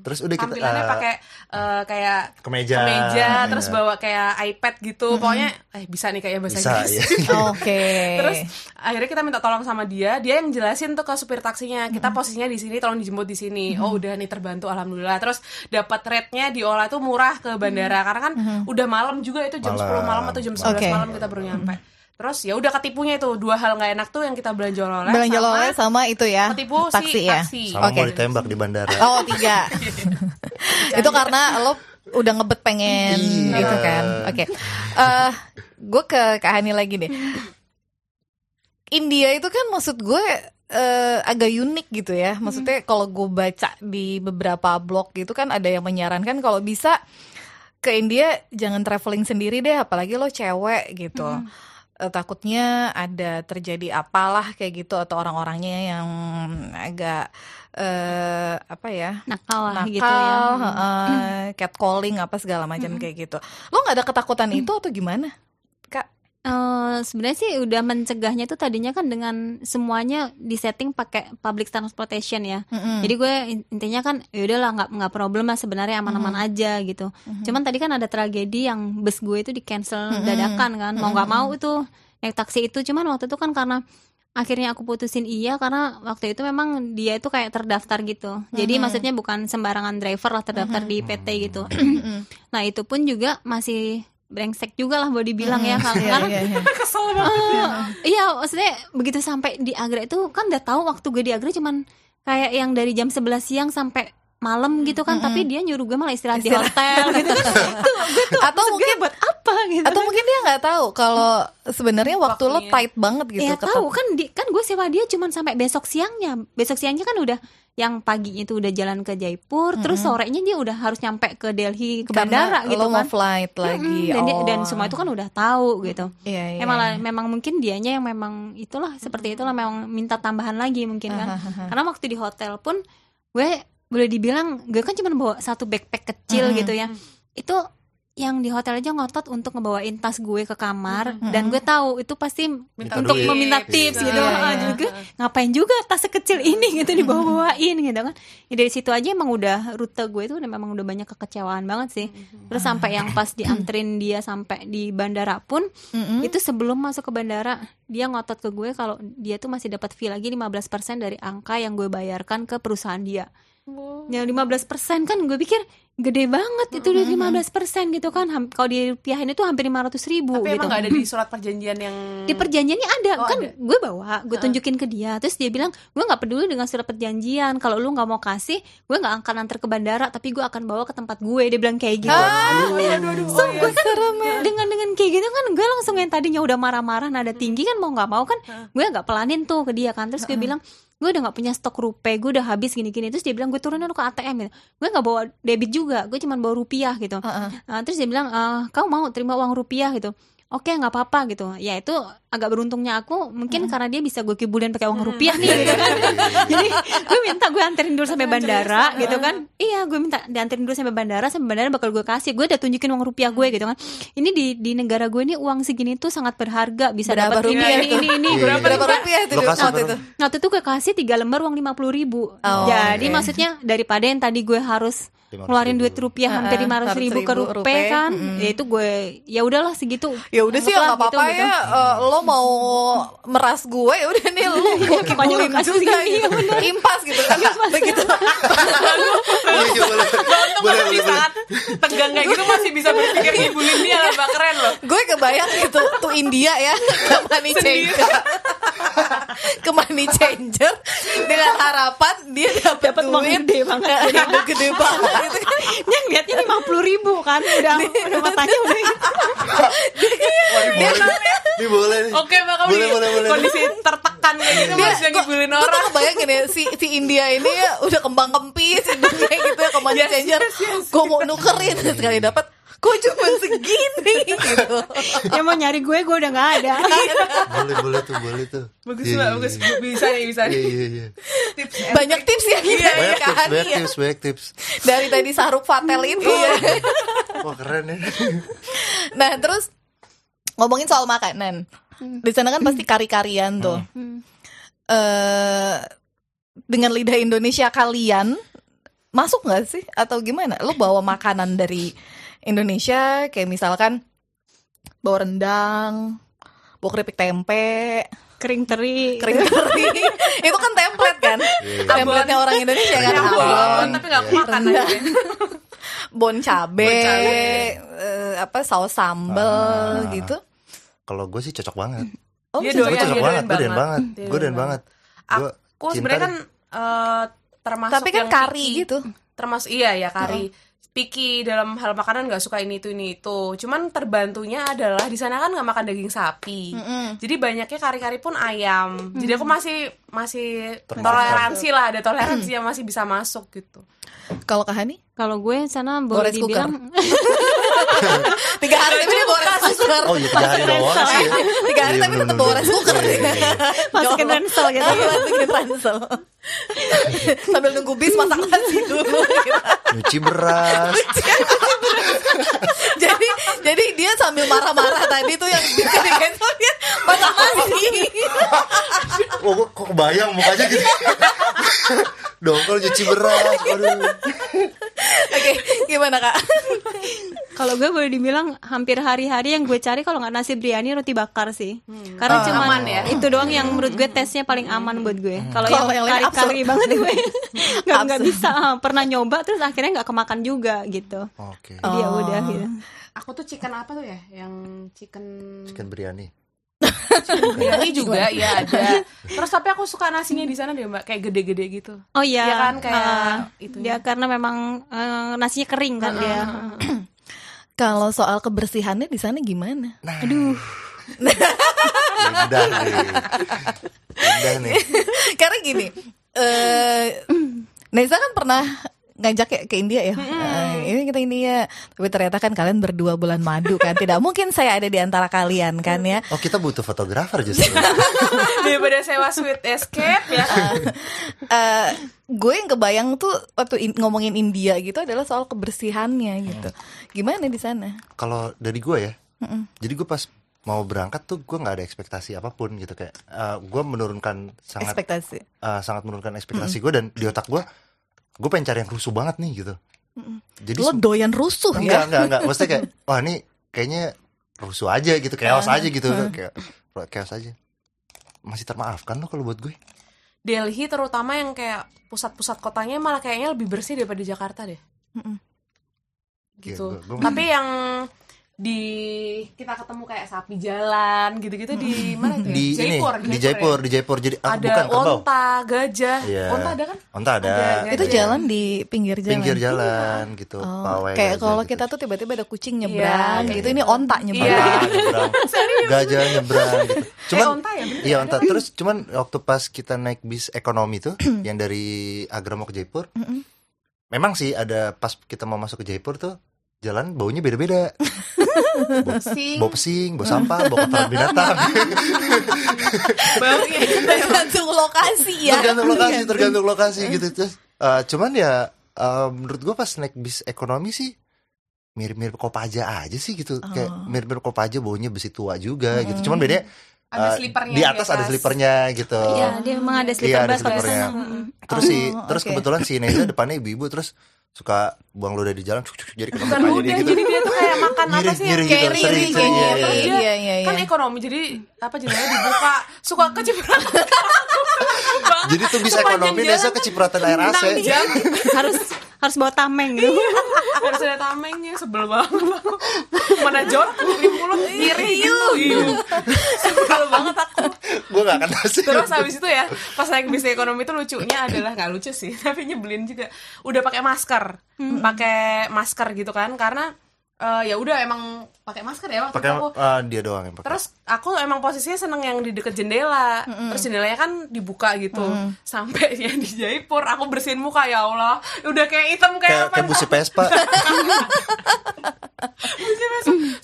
Terus udah kita tampilannya uh, pakai eh, kayak kemeja. kemeja terus Iya. bawa kayak iPad gitu. Pokoknya eh bisa nih kayak bahasa bisa Inggris. ya oke. Terus akhirnya kita minta tolong sama dia, dia yang jelasin tuh ke supir taksinya, kita posisinya di sini, tolong dijemput di sini. Oh udah nih terbantu alhamdulillah. Terus dapat rate-nya diolah tuh murah ke bandara karena kan udah malam juga itu jam 10 Malam. malam atau jam 11 Oke. malam kita baru nyampe. Terus ya udah ketipunya itu dua hal nggak enak tuh yang kita belanja oleh belanja oleh sama itu ya ketipu si taksi ya taksi. sama Oke. mau ditembak di bandara oh tiga itu karena lo udah ngebet pengen Iya. gitu kan oke Eh gue ke Kak Hani lagi deh India itu kan maksud gue eh, agak unik gitu ya maksudnya kalau gue baca di beberapa blog gitu kan ada yang menyarankan kalau bisa ke India jangan traveling sendiri deh apalagi lo cewek gitu. Eh, takutnya ada terjadi apalah kayak gitu atau orang-orangnya yang agak eh apa ya nakal nakal, gitu ya. heeh, catcalling apa segala macam kayak gitu. Lo nggak ada ketakutan itu atau gimana, Eh, sebenarnya sih udah mencegahnya tuh tadinya kan dengan semuanya disetting pakai public transportation ya. Mm-mm. Jadi gue in- intinya kan ya udahlah nggak nggak problem lah sebenarnya aman-aman aja gitu. Cuman tadi kan ada tragedi yang bus gue itu di cancel dadakan kan. Mau nggak mau itu naik taksi itu. Cuman waktu itu kan karena akhirnya aku putusin iya karena waktu itu memang dia itu kayak terdaftar gitu. Jadi maksudnya bukan sembarangan driver lah terdaftar di PT gitu. nah itu pun juga masih brengsek juga lah boleh dibilang ya Iya, karena iya, iya. Kesel banget. Iya maksudnya begitu sampai di Agra itu kan udah tahu waktu gue di Agra cuman kayak yang dari jam 11 siang sampai malam gitu kan. tapi dia nyuruh gue malah istirahat, di hotel. Gitu kan tuh gue tuh Atau mungkin- buat apa gitu Atau mungkin dia nggak tahu kalau sebenarnya waktu lo Waktunya. tight banget gitu. ya tahu. kan di, kan gue sewa dia cuman sampai besok siangnya. Besok siangnya kan udah yang paginya itu udah jalan ke Jaipur terus sorenya dia udah harus nyampe ke Delhi ke Karena bandara gitu lo kan flight lagi. Mm-mm, dan, dia- Oh. dan semua itu kan udah tahu gitu Iya, iya. Emang lah- memang mungkin dianya yang memang itulah seperti itulah memang minta tambahan lagi mungkin kan. Karena waktu di hotel pun gue boleh dibilang gue kan cuma bawa satu backpack kecil gitu ya. Itu yang di hotel aja ngotot untuk ngebawain tas gue ke kamar dan gue tahu itu pasti Minta untuk duit. meminta tips gitu. Iya, Ah, iya. juga ngapain juga tas sekecil ini gitu dibawa-bawain gitu kan. Ya dari situ aja emang udah rute gue itu udah memang udah banyak kekecewaan banget sih. Terus sampai yang pas dianterin dia sampai di bandara pun itu sebelum masuk ke bandara dia ngotot ke gue kalau dia tuh masih dapat fee lagi 15% dari angka yang gue bayarkan ke perusahaan dia. Ya 15% kan gue pikir gede banget itu udah 15% gitu kan. Kalau dirupiahin itu hampir 500 ribu Tapi gitu. emang gak ada di surat perjanjian yang Di perjanjiannya ada. Oh, kan ada. gue bawa gue tunjukin ke dia. Terus dia bilang gue nggak peduli dengan surat perjanjian. Kalau lu nggak mau kasih gue nggak akan antar ke bandara tapi gue akan bawa ke tempat gue. Dia bilang kayak gitu. So gue kan dengan dengan kayak gitu kan gue langsung yang tadinya udah marah-marah nada tinggi kan mau nggak mau kan gue nggak pelanin tuh ke dia kan. Terus gue bilang gue udah nggak punya stok rupe gue udah habis gini-gini. Terus dia bilang gue turunin lu ke ATM gitu. Gue nggak bawa debit juga gue cuma bawa rupiah gitu. Nah, terus dia bilang eh kau mau terima uang rupiah gitu. Oke nggak apa-apa gitu. Ya itu agak beruntungnya aku mungkin karena dia bisa gue kibulin pakai uang rupiah nih gitu kan jadi gue minta gue anterin dulu sampai bandara gitu kan iya gue minta dianterin dulu sampai bandara sampai bandara bakal gue kasih gue udah tunjukin uang rupiah gue gitu kan ini di di negara gue ini uang segini tuh sangat berharga bisa Berapa dapat ini rupiah ini ini ini Iya. berapa Berapa rupiah itu waktu itu? Waktu itu gue kasih tiga lembar uang lima puluh ribu. Oh, Jadi oke. maksudnya daripada yang tadi gue harus 500.000. ngeluarin duit rupiah hampir Heeh, lima ratus ribu ke 500.000 rupiah kan, mm-mm. ya itu gue ya udahlah segitu. Ya udah sih Anggaplah nggak apa-apa gitu, ya. eh, lo mau meras gue ya udah nih lu lu kasih juga gini, gitu. impas gitu kan. Begitu. Iya, iya, boleh. Di saat tegang kayak gitu masih bisa berpikir ngibulin dia lah keren loh. Gue kebayang gitu tuh India ya ke money changer. Ke money changer dengan harapan dia dapat duit. gede banget. gede, banget. gitu kan Dia ngeliatnya lima puluh ribu kan udah udah matanya udah. Ini boleh. Ini boleh nih. Oke mbak kamu Boleh, di boleh, boleh. kondisi tertekan kayak gitu dia masih ngibulin gue tuh orang kebayangin ya si si India ini ya udah kembang kempis hidungnya gitu ya ke money Yes, changer yes, yes. gue mau nukerin sekali dapat kok cuma segini gitu dia mau nyari gue gue udah nggak ada Boleh, boleh tuh, boleh tuh. bagus Iya, mbak iya, bagus iya. bisa nih bisa Iya, nih iya, iya. tips banyak tips ya kita Banyak ya tips, kan banyak ya. tips, banyak tips. dari tadi Saruk Fatel itu Wah, keren ya. nah terus ngomongin soal makanan di sana kan pasti kari-karian tuh. Eh dengan lidah Indonesia kalian masuk nggak sih? Atau gimana? Lo bawa makanan dari Indonesia kayak misalkan bawa rendang bawa keripik tempe. Kering teri. Kering teri. Itu kan template kan? Template orang Indonesia kan? Abon, abon tapi nggak aku makan aja bon cabe, Bon cabe. eh, apa saus sambel Ah. gitu Kalau gue sih cocok banget. oh Dia bisa Gue doyan, cocok dia banget, doyan gue doyan banget. Dia Gue doyan doyan banget. Gue aku sebenarnya kan eh, termasuk tapi kan yang kari picky. gitu. Termasuk iya ya kari. Picky dalam hal makanan nggak suka ini itu ini itu. Cuman terbantunya adalah di sana kan nggak makan daging sapi. Jadi banyaknya kari-kari pun ayam. Jadi aku masih masih Termasuk. toleransi lah ada toleransi yang masih bisa masuk gitu. Kalau Kahani kalau gue sana boleh dibilang tiga hari tapi dia bawa rice cooker. Oh iya tiga hari doang sih ya. tiga hari Iya, tapi tetap bawa rice cooker. Iya, iya, masukin ransel gitu. Masukin ransel sambil nunggu bis masak nasi dulu gitu. Nyuci beras. jadi jadi dia sambil marah-marah tadi tuh yang bikin itu dia masak nasi Oh, kok, kebayang mukanya gitu. Dongkol nyuci beras. Aduh. oke gimana kak Kalau gue boleh dibilang hampir hari-hari yang gue cari kalau nggak nasi biryani roti bakar sih. Karena Oh, cuma aman ya. itu doang yang menurut gue tesnya paling aman buat gue. Kalau yang, Kalau yang lain kari-kari banget gue nggak nggak bisa ah, pernah nyoba terus akhirnya nggak kemakan juga gitu. Oke. Jadi ya udah gitu. aku tuh chicken apa tuh ya yang chicken Chicken biryani. biryani juga ya ada terus tapi aku suka nasinya di sana deh mbak kayak gede-gede gitu Oh iya, Iya kan, kayak ah, itunya. dia karena memang eh, nasinya kering kan dia. kalau soal kebersihannya di sana gimana Aduh, Udah nih. Udah nih. karena gini eh Nesa kan pernah ngajak ya ke India ya? Eh, ini kita India. Tapi ternyata kan kalian berdua bulan madu kan? Tidak mungkin saya ada di antara kalian kan ya? Oh kita butuh fotografer justru. daripada sewa sweet escape ya. Eh, gue yang kebayang tuh waktu in- ngomongin India gitu adalah soal kebersihannya gitu. Gimana di sana? Kalau dari gue ya, jadi gue pas mau berangkat tuh gue nggak ada ekspektasi apa pun gitu kayak eh, gue menurunkan sangat ekspektasi. eh, sangat menurunkan ekspektasi gue dan di otak gue gue pengen cari yang rusuh banget nih gitu. Jadi lo doyan rusuh enggak ya? Enggak enggak maksudnya kayak wah ini kayaknya rusuh aja gitu chaos aja gitu. Kayak chaos aja. Masih termaafkan loh kalau buat gue. Delhi terutama yang kayak pusat-pusat kotanya malah kayaknya lebih bersih daripada Jakarta deh. Gitu Iya, gua- gua- tapi yang di kita ketemu kayak sapi jalan gitu-gitu di mana tuh ya? di ini Jaipur, di Jaipur ya? di Jaipur. Jadi ah, ada bukan kerbau onta gajah. Iya. onta ada kan? Onta ada, Ada, itu Iya. jalan di pinggir jalan. Pinggir jalan gitu. Oh, pawai kayak gajah kalau gitu. kita tuh tiba-tiba ada kucing nyebrang Iya, gitu. ini onta nyebrang. Iya. Onta nyebrang. Gajah nyebrang gitu. Cuman eh onta ya bener. iya onta. Terus cuman waktu pas kita naik bis ekonomi tuh yang dari Agra mau ke Jaipur memang sih ada pas kita mau masuk ke Jaipur tuh jalan baunya beda-beda. Bau pesing bau sampah bau kotoran binatang. Tergantung lokasi ya. Tergantung lokasi tergantung. lokasi gitu. Terus eh, cuman ya eh, menurut gua pas naik bis ekonomi sih mirip-mirip Kopaja aja sih gitu. Kayak mirip-mirip Kopaja baunya besi tua juga gitu. Cuman bedanya Ada eh, slipernya di di atas ada slipernya gitu. Iya, dia memang ada Iya, slipper ada sana. terus si Oh, terus kebetulan si Neza depannya ibu-ibu. Terus suka buang ludah di jalan cuk, cuk, jadi kena ludah dia gitu. jadi dia tuh kayak makan apa sih yang gitu, carry gitu. iya, iya, iya, iya, kan iya. ekonomi jadi apa jadinya dibuka suka kecipratan. Jadi tuh bisa ekonomi biasa kecipratan air AC. jam harus harus bawa tameng. Gitu harus ada tamengnya sebel banget aku. Mana jorok kiri mulut kiri itu Iu. sebel banget aku. Gue gak akan tahu sih. Terus habis itu ya pas naik bis ekonomi itu lucunya adalah nggak lucu sih tapi nyebelin juga. Udah pakai masker. Pakai masker gitu kan karena eh, ya udah emang pakai masker ya waktu pakai itu aku ah, dia doang yang pakai Terus aku emang posisinya seneng yang di deket jendela. Terus jendelanya kan dibuka gitu. Sampai yang di Jaipur aku bersihin muka ya Allah. Udah kayak hitam kayak kayak apa? kayak busi Vespa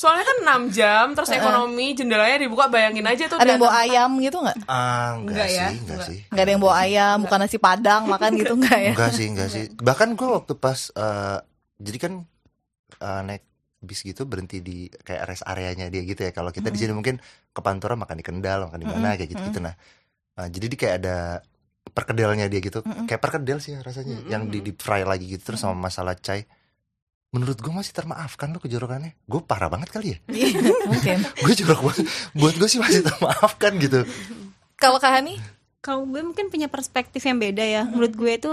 Soalnya kan 6 jam terus ekonomi jendelanya dibuka bayangin aja tuh. Ada yang bawa ayam gitu nggak? ah enggak, Enggak ya, sih enggak, enggak. sih Nggak ada yang bawa ayam, bukan nasi padang, makan gitu nggak ya? enggak sih enggak sih bahkan gue waktu pas eh, jadi kan eh, naik bis gitu berhenti di kayak rest areanya dia gitu ya. Kalau kita di sini mungkin ke Pantura makan di Kendal makan di mana kayak gitu gitu nah Eh, jadi di kayak ada perkedelnya dia gitu. Kayak perkedel sih rasanya yang di deep fry lagi gitu terus sama masalah chai. Menurut gue masih termaafkan lo kejorokannya gue parah banget kali ya. Iya, Mungkin. gue jorok banget. Buat gue sih masih termaafkan gitu. Kalau Kak Hani? kalau gue mungkin punya perspektif yang beda ya. Menurut gue itu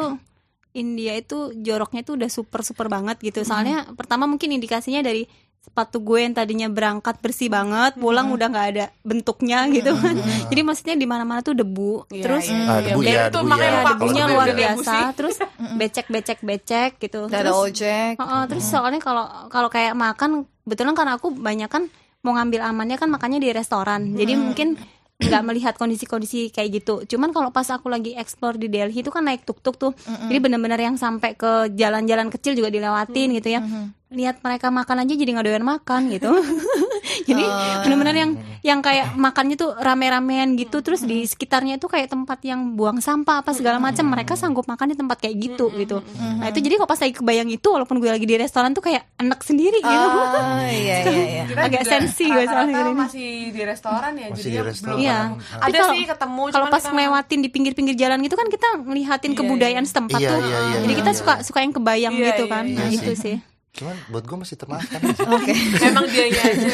India itu joroknya itu udah super super banget gitu. Soalnya pertama mungkin indikasinya dari sepatu gue yang tadinya berangkat bersih banget pulang udah nggak ada bentuknya gitu. Kan jadi maksudnya di mana mana tuh debu Iya, terus. Ah, debu ya, debu ya. ya debunya luar debu ya. biasa terus becek becek becek gitu. Nggak ada terus ojek. Heeh, terus soalnya kalau kalau kayak makan kebetulan kan aku banyak kan mau ngambil amannya kan makannya di restoran. Jadi mungkin nggak melihat kondisi-kondisi kayak gitu. Cuman kalau pas aku lagi explore di Delhi itu kan naik tuk-tuk tuh. Jadi bener-bener yang sampai ke jalan-jalan kecil juga dilewatin gitu ya. Lihat mereka makan aja jadi nggak doyan makan gitu jadi bener-bener yang yang kayak makannya tuh rame-ramean gitu terus di sekitarnya itu kayak tempat yang buang sampah apa segala macam mereka sanggup makan di tempat kayak gitu gitu nah itu jadi kalau pas lagi kebayang itu walaupun gue lagi di restoran tuh kayak enak sendiri gitu Oh iya iya iya. Agak juga sensi gue soalnya masih di restoran ya Masih jadi di ya restoran. belum Iya. ada Tapi kalau- sih ketemu kalau pas kita- ngelewatin di pinggir-pinggir jalan gitu kan kita ngelihatin Iya, kebudayaan iya. setempat Iya, tuh iya, iya, jadi iya, kita iya. suka suka yang kebayang Iya, gitu iya, kan iya nah sih. itu sih cuman buat gue masih termaafkan Oke. emang dianya aja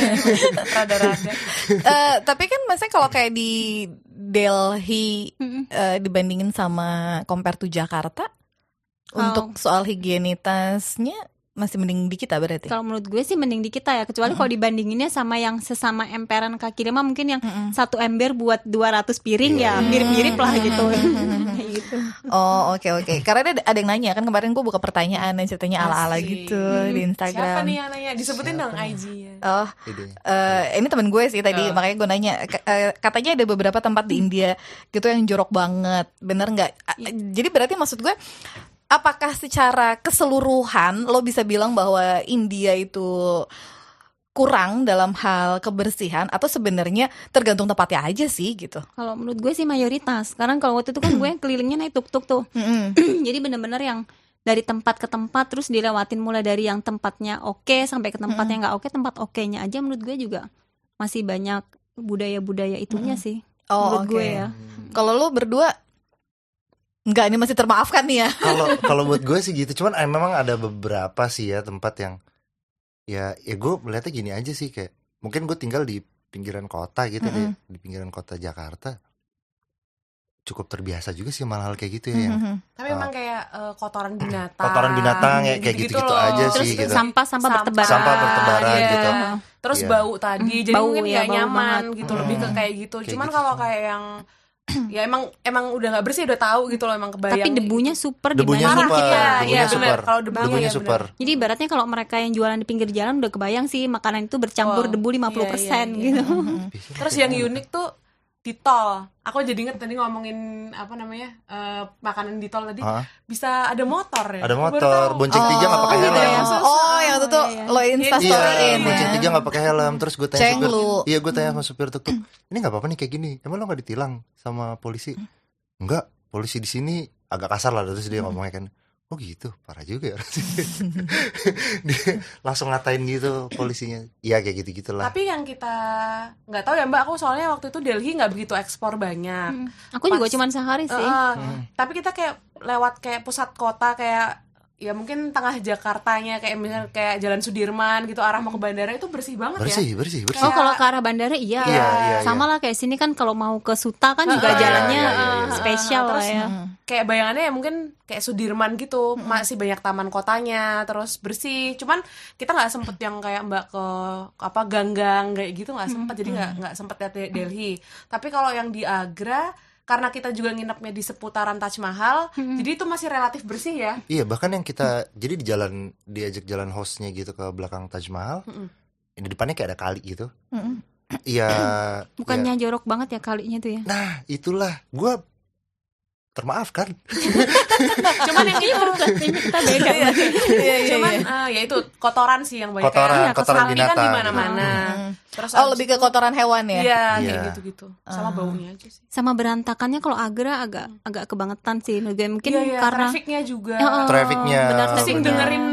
rada-rada Eh, tapi kan maksudnya kalau kayak di Delhi eh, dibandingin sama compare to Jakarta Oh. untuk soal higienitasnya masih mending di kita berarti. kalau menurut gue sih mending di kita ya kecuali kalau dibandinginnya sama yang sesama emperan kaki lima mungkin yang satu ember buat 200 piring ya mirip-mirip lah gitu. Kayak gitu. Oh oke oke. Karena ada, ada yang nanya kan kemarin gue buka pertanyaan yang ceritanya ala-ala gitu di Instagram. siapa nih yang nanya? Disebutin dong IG-nya Oh, eh, ini temen gue sih tadi Oh. makanya gue nanya. Eh, katanya ada beberapa tempat di India gitu yang jorok banget, bener nggak? A- Jadi berarti maksud gue apakah secara keseluruhan lo bisa bilang bahwa India itu kurang dalam hal kebersihan? Atau sebenarnya tergantung tempatnya aja sih gitu? kalau menurut gue sih mayoritas. Karena kalau waktu itu kan gue kelilingnya naik tuk-tuk tuh. Mm-mm. jadi bener-bener yang dari tempat ke tempat terus dilewatin mulai dari yang tempatnya oke sampai ke tempat yang nggak oke tempat oke-nya aja menurut gue juga masih banyak budaya-budaya itunya sih Oh menurut oke. gue ya. Kalau lo berdua Enggak, ini masih termaafkan nih ya. kalau kalau buat gue sih gitu cuman eh, memang ada beberapa sih ya tempat yang ya ya gue melihatnya gini aja sih kayak mungkin gue tinggal di pinggiran kota gitu deh di pinggiran kota Jakarta cukup terbiasa juga sih malah hal kayak gitu ya yang Mhm. tapi emang kayak eh, kotoran binatang kotoran binatang ya kayak gitu-gitu loh. aja terus sih gitu sampah-sampah bertebaran Sampah bertebaran iya. gitu. terus Iya. bau tadi jadi Bau mungkin ya, nggak bau nyaman banget. gitu lebih ke Hmm. kayak gitu Kayak cuman gitu kalau kayak yang ya emang emang udah nggak bersih udah tahu gitu loh emang kebayang tapi debunya super debunya super kita. Iya, debunya iya, bener. super Kalau debunya debunya iya, super Jadi ibaratnya kalau mereka yang jualan di pinggir jalan udah kebayang sih makanan itu bercampur Wow. debu 50% Iya, iya, gitu. Biasanya terus kayak yang gitu. unik tuh di tol aku jadi inget tadi ngomongin apa namanya eh, makanan di tol tadi Hah? bisa ada motor ya ada motor bonceng tiga nggak pakai Oh, gitu helm ya. Oh, yang itu tuh iya, iya. lo insta Iya, bonceng ya. tiga nggak pakai helm terus gue tanya supir, iya gue tanya sama supir tuk tuk, ini nggak apa-apa nih kayak gini, emang lo nggak ditilang sama polisi? Enggak, polisi di sini agak kasar lah terus dia ngomongnya kan, oh gitu, parah juga ya. dia langsung ngatain gitu polisinya, iya kayak gitu gitulah. tapi yang kita nggak tahu ya mbak aku soalnya waktu itu Delhi nggak begitu ekspor banyak Hmm. Aku juga Pas- cuman sehari sih. Heeh. Hmm. Tapi kita kayak lewat kayak pusat kota kayak ya mungkin tengah Jakartanya kayak misalnya kayak Jalan Sudirman gitu arah mau ke bandara itu bersih banget bersih ya. bersih bersih Oh kalau ke arah bandara iya, Iya, iya, sama lah kayak sini kan kalau mau ke Suta kan juga iya, jalannya iya, iya, iya. spesial lah Terus ya. kayak bayangannya ya mungkin kayak Sudirman gitu masih banyak taman kotanya terus bersih. Cuman kita nggak sempet yang kayak mbak ke apa ganggang kayak gitu nggak sempet. Jadi nggak nggak sempet lihat De- Delhi. Tapi kalau yang di Agra karena kita juga nginepnya di seputaran Taj Mahal jadi itu masih relatif bersih ya Iya bahkan yang kita jadi di jalan diajak jalan hostnya gitu ke belakang Taj Mahal, di depannya kayak ada kali gitu. Iya. Bukannya iya. jorok banget ya kalinya tuh ya. Nah itulah gue termaafkan. cuman yang itu kita beda. Iya iya cuman iya. eh, ya itu kotoran sih yang banyak Kotoran, kayak kotoran kali kan di binatang. mana-mana terus Oh lebih ke kotoran hewan ya? Iya, kayak Iya. gitu-gitu. Sama baunya aja sih. Sama berantakannya kalau Agra agak agak kebangetan sih. Mungkin mungkin Iya, iya, karena trafficnya juga. Heeh, Trafficnya, benar benar. dengerin.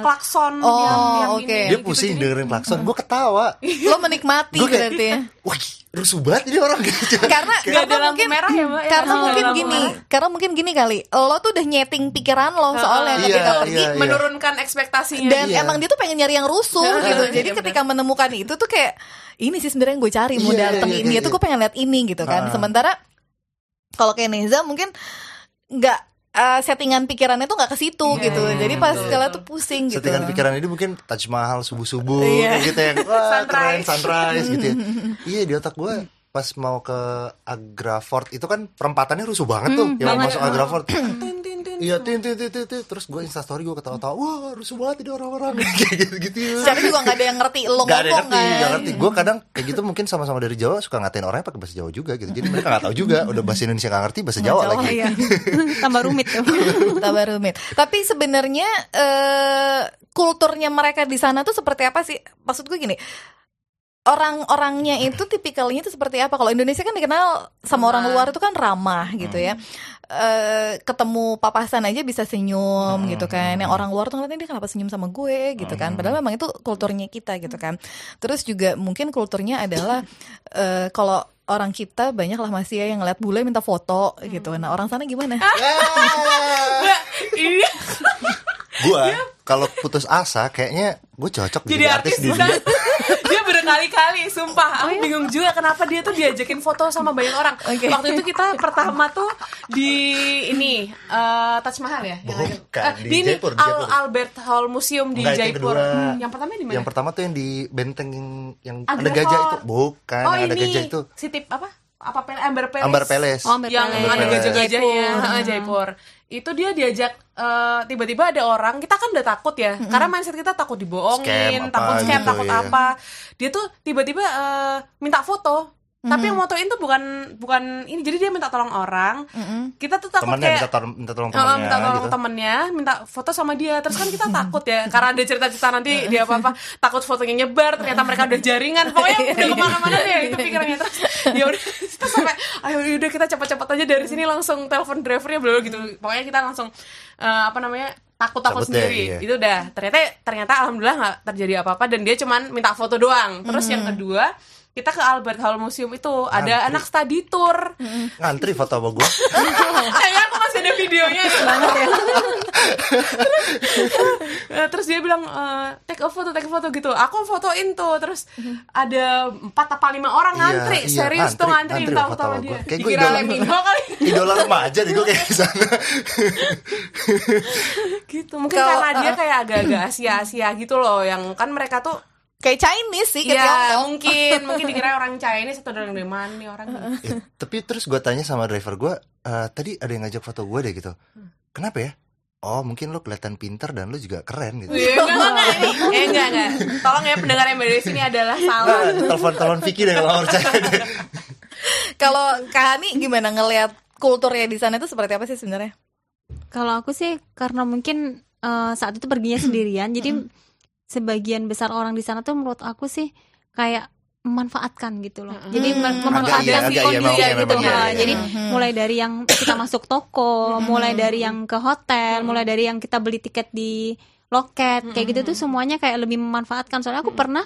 Klakson Oh, yang, yang oke. ini, Dia gitu. pusing Jadi- dengerin klakson, gue ketawa. Lo menikmati Gua kayak- berarti ya? Wih, rusuh banget ini orang gitu. Karena Gak karena ada lampu mungkin merah ya, Mbak? Ya, karena mungkin gini, merah. karena mungkin gini kali. Lo tuh udah nyeting pikiran lo soalnya Iya, ketika pergi iya, iya. menurunkan ekspektasinya. dan Iya. emang dia tuh pengen nyari yang rusuh Iya, gitu. iya, Jadi ketika menemukan itu tuh kayak ini sih sebenarnya yang gue cari mau Iya, datang iya, iya, tuh iya. gue pengen lihat ini gitu kan. Sementara kalau kayak Neza mungkin nggak eh, settingan pikirannya tuh nggak ke situ Iya, gitu. iya, Jadi iya, pas kalian betul. tuh pusing gitu. Settingan pikiran ini mungkin Taj Mahal subuh-subuh Iya. kayak gitu yang wah keren Sunrise. sunrise gitu ya. Iya di otak gue pas mau ke Agra Fort itu kan perempatannya rusuh banget tuh yang mau banget. masuk Agra Iya, tin tin tin tin tin. terus gue instastory gue ketawa-tawa, wah rusuh banget ini orang-orang kayak gitu-gitu. Secara juga nggak ada yang ngerti lo Gak ada yang ngerti, kan. gak ngerti. Gue kadang kayak gitu mungkin sama-sama dari Jawa suka ngatain orangnya pakai bahasa Jawa juga gitu. Jadi mereka gak tahu juga, udah bahasa Indonesia gak ngerti, bahasa Jawa, Jawa, lagi. iya. tambah rumit tuh. Tambah rumit. Tapi sebenarnya eh, kulturnya mereka di sana tuh seperti apa sih? Maksud gue gini, orang-orangnya itu tipikalnya itu seperti apa? Kalau Indonesia kan dikenal sama orang luar itu kan ramah gitu ya. Eh, ketemu papasan aja bisa senyum gitu kan. Yang orang luar tuh ngeliatnya dia kenapa senyum sama gue gitu kan. Padahal memang itu kulturnya kita gitu kan. Terus juga mungkin kulturnya adalah eh, kalau orang kita banyak lah masih ya yang ngeliat bule minta foto gitu. Nah orang sana gimana? Ini Gue kalau putus asa kayaknya gue cocok jadi jadi, artis artis dia berkali-kali, sumpah. Aku bingung juga kenapa dia tuh diajakin foto sama banyak orang. Oke. Waktu itu kita pertama tuh di ini eh, Taj Mahal ya? Yang ada- Bukan, eh, di ini Jaipur, di Al Jaipur. Albert Hall Museum di Enggak, itu yang Jaipur. kedua. Yang pertama di mana? Yang pertama tuh yang di benteng yang, yang ada gajah itu, bukan oh yang ada ini gajah itu. si tip apa? Apa pel Amber Palace? Ambar Palace. Oh, Amber yang ada gajah-gajahnya Jaipur. Heeh, Jaipur. Itu dia diajak eh, tiba-tiba ada orang, kita kan udah takut ya. Karena mindset kita takut dibohongin, Scam takut scam, gitu, takut iya. apa. Dia tuh tiba-tiba eh, minta foto. Tapi yang motoin tuh bukan bukan ini. Jadi dia minta tolong orang. Kita tuh takut Temennya kayak minta, tolong minta tolong Oh, temennya minta tolong gitu. temennya, minta foto sama dia. Terus kan kita takut ya, karena ada cerita-cerita nanti dia apa-apa, takut fotonya nyebar, ternyata mereka udah jaringan. Pokoknya udah ke mana-mana deh itu pikirannya. Terus ya udah, kita sampai, ayo udah kita cepat-cepat aja dari sini langsung telepon drivernya belum gitu. Pokoknya kita langsung eh, apa namanya takut-takut Cabut deh, sendiri. iya. Itu udah. Ternyata ternyata alhamdulillah nggak terjadi apa-apa dan dia cuman minta foto doang. Terus yang kedua kita ke Albert Hall Museum itu ada Ngantri. anak study tour. Ngantri foto sama gue. Kayaknya aku masih ada videonya banget ya. Eh, terus dia bilang eh, take a photo, take a photo gitu. Aku fotoin tuh, terus ada empat apa lima orang Iya, ngantri, iya, serius tuh ngantri, minta foto sama dia. Kayak Dikira idola- Lemino kali. Idola remaja nih gue kayak di sana. gitu. Mungkin Kalau- karena dia kayak agak-agak Asia-Asia gitu loh, yang kan mereka tuh Kayak Chinese sih, kayak ya mungkin mungkin dikira orang Chinese atau orang dari mana nih orang Ya, tapi terus gue tanya sama driver gue, "Eh, tadi ada yang ngajak foto gue deh gitu. Kenapa ya? Oh mungkin lo kelihatan pinter dan lo juga keren gitu. Iya, enggak, enggak, eh, enggak, enggak. Tolong ya pendengar yang dari sini adalah salah. Nah, telepon telepon Vicky deh kalau percaya deh. Kalau Kak Hani gimana ngelihat kulturnya di sana itu seperti apa sih sebenarnya? Kalau aku sih karena mungkin eh, saat itu perginya sendirian, jadi sebagian besar orang di sana tuh menurut aku sih kayak memanfaatkan gitu loh. Jadi mem- memanfaatkan iya, si agak iya, kondisi memang iya, gitu. memang iya, iya. Jadi mulai dari yang kita masuk toko, mulai dari yang ke hotel, mulai dari yang kita beli tiket di loket, kayak gitu tuh semuanya kayak lebih memanfaatkan. Soalnya aku pernah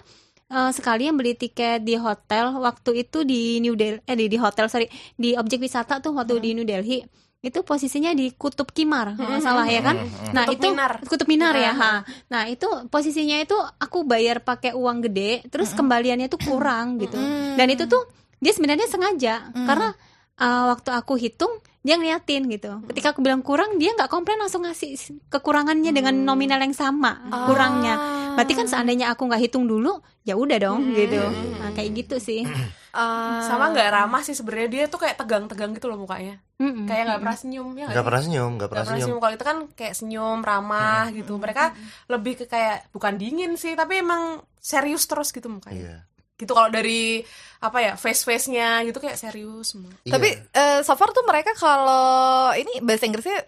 eh, sekali yang beli tiket di hotel waktu itu di New Delhi eh di, di hotel sorry di objek wisata tuh waktu di New Delhi itu posisinya di Kutub Kimar kalau nggak salah ya kan? nah Kutub itu Minar. Kutub Minar ya Nah. ha. nah itu posisinya itu aku bayar pakai uang gede terus kembaliannya tuh kurang gitu. Dan itu tuh dia sebenarnya sengaja karena uh, waktu aku hitung dia ngeliatin gitu. Ketika aku bilang kurang dia nggak komplain langsung ngasih kekurangannya dengan nominal yang sama kurangnya. Berarti kan seandainya aku nggak hitung dulu ya udah dong gitu. Nah, kayak gitu sih Ah. sama nggak ramah sih sebenarnya. Dia tuh kayak tegang-tegang gitu loh mukanya. Mm-mm. kayak nggak pernah senyum ya nggak pernah senyum nggak pernah pernah senyum. senyum. Kalau itu kan kayak senyum ramah gitu. Mereka lebih ke kayak bukan dingin sih tapi emang serius terus gitu mukanya. Iya. Gitu kalau dari apa ya face face nya gitu kayak serius semua. Iya. Tapi eh, so far tuh mereka kalau ini bahasa Inggrisnya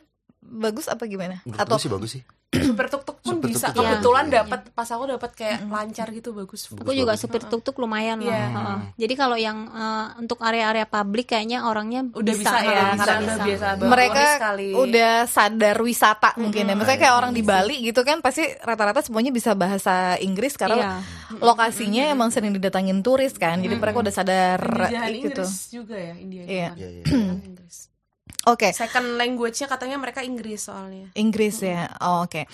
bagus apa gimana? Menurut Atau sih bagus sih super tuk tuk pun Super bisa tuk-tuk kebetulan iya. dapat pas aku dapat kayak lancar gitu bagus Aku juga supir tuk-tuk lumayan lah. Iya. Heeh. Jadi kalau yang eh, untuk area-area publik kayaknya orangnya udah bisa, heeh, ya bisa, karena bisa. biasa mereka sekali udah sadar wisata mungkin ya. Misalnya kayak orang di Iya Bali gitu kan pasti rata-rata semuanya bisa bahasa Inggris karena Iya. lokasinya emang sering didatangin turis kan. Jadi mereka udah sadar Penjajahan gitu. Inggris juga ya India itu Iya. kan. Iya, iya. Inggris. Oke, second language-nya katanya mereka Inggris soalnya Inggris ya. Oh, Oke.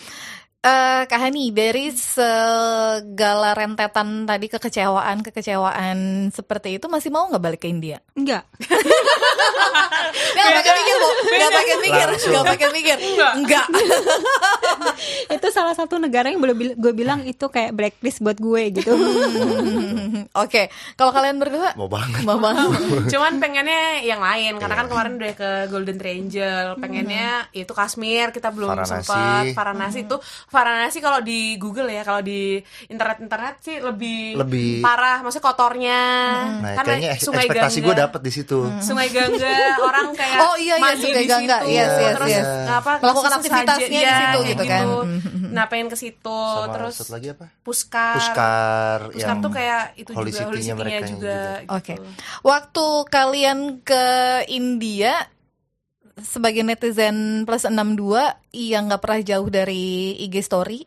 Eh Kak Hani, dari segala rentetan tadi kekecewaan kekecewaan seperti itu masih mau nggak balik ke India? Enggak. Nggak pakai mikir bu, nggak pakai mikir, nggak pakai mikir, enggak. itu salah satu negara yang boleh gue bilang itu kayak blacklist buat gue gitu. Oke, kalau kalian berdua mau banget mau banget. Cuman pengennya yang lain karena kan kemarin udah ke Golden Triangle, pengennya itu Kashmir kita belum sempat. Varanasi itu Varanasi kalau di Google ya, kalau di internet-internet sih lebih Lebih- parah, maksudnya kotornya. nah Karena kayaknya Sungai ekspektasi gue dapet di situ Sungai Gangga orang kayak Oh, iya, iya, mandi Sungai di Gangga. situ, Yes, yes, terus yes. apa Melakukan aktivitasnya di iya, situ kayak gitu kan. Nah, pengen ke situ sama terus lagi apa Puskar. Puskar Puskar yang tuh kayak itu juga juga. juga. Oke. gitu. Waktu kalian ke India sebagai netizen plus 62 yang nggak pernah jauh dari IG story,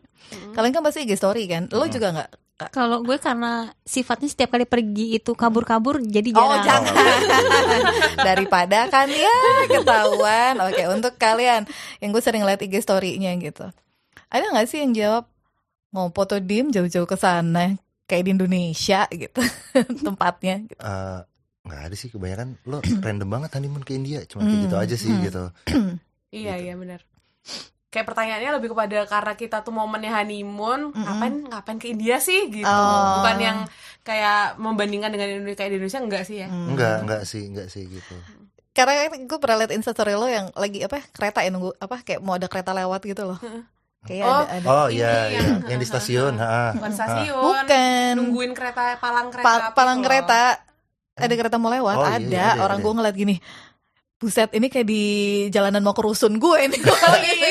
kalian kan pasti IG story kan? Lo juga nggak? Kalau gue karena sifatnya setiap kali pergi itu kabur-kabur jadi Oh jarang. jangan daripada kan ya ketahuan. Oke untuk kalian yang gue sering lihat IG story-nya gitu. Ada nggak sih yang jawab ngopo tuh dim jauh-jauh ke sana kayak di Indonesia gitu tempatnya? Gitu. Eh, nggak ada sih kebanyakan lo random banget honeymoon ke India cuma kayak gitu aja sih gitu Iya, iya benar. Kayak pertanyaannya lebih kepada karena kita tuh momennya honeymoon, ngapain ngapain ke India sih gitu. Oh. Bukan yang kayak membandingkan dengan Indonesia kayak di Indonesia enggak sih ya. enggak enggak sih enggak sih gitu Karena gue pernah liat instastory lo yang lagi apa kereta ya nunggu apa kayak mau ada kereta lewat gitu loh. Kayak Oh. ada, ada. oh Ini iya iya yang- yang di stasiun ha, Bukan ha. stasiun. Bukan. Nungguin kereta palang kereta. Pa- api palang tuh loh. Ada kereta mau lewat Oh, iya, ada iya, ada, orang ada. gue ngeliat gini buset ini kayak di jalanan mau ke rusun gue ini Oh iya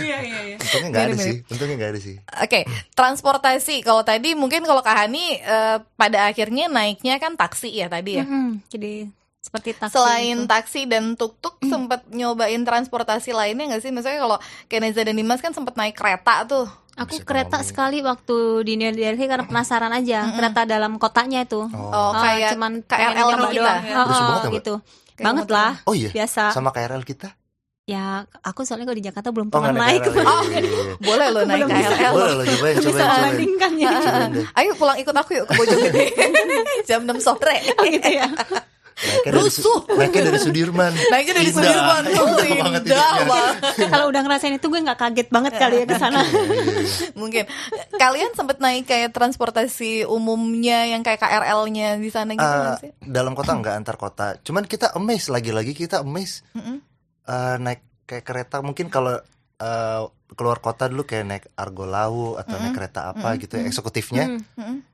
iya. iya. Untungnya nggak ada sih untungnya nggak ada sih Oke, transportasi. Kalau tadi mungkin kalau Kak Hani eh, pada akhirnya naiknya kan taksi ya tadi ya. Mm-mm. Jadi seperti taksi. Selain gitu. taksi dan tuk-tuk sempat nyobain transportasi lainnya nggak sih? Misalnya kalau Keneza dan Dimas kan sempat naik kereta tuh. aku Bisa kereta ngomongin. sekali waktu di New Delhi karena penasaran aja kereta dalam kotanya itu. Oh. Oh, Ah, kayak cuman KRL kita. doang. ya. Rusuh banget ya, Mbak? gitu. Kayak banget motor. lah. oh iya Biasa. sama KRL kita Ya, aku soalnya kalau di Jakarta belum oh pernah nggak naik. iya, iya, iya. Boleh lo naik. KRL. boleh lo cobain Bisa cobain cobain bandingkan ya. Ayo pulang ikut aku yuk ke Bojonggede. Jam 6 sore. gitu ya. naiknya dari, Su- Rusuh. naiknya dari Sudirman Naiknya dari Indah. Sudirman. Oh, Indah banget indah banget. Kalau udah ngerasain itu gue nggak kaget banget kali ya ke sana. Iya, iya, iya. Mungkin kalian sempat naik kayak transportasi umumnya yang kayak KRL-nya di sana gitu sih? dalam kota nggak antar kota cuman kita amazed lagi-lagi kita amazed Eh, naik kayak kereta mungkin kalau eh, keluar kota dulu kayak naik Argo Lau atau naik kereta apa gitu ya eksekutifnya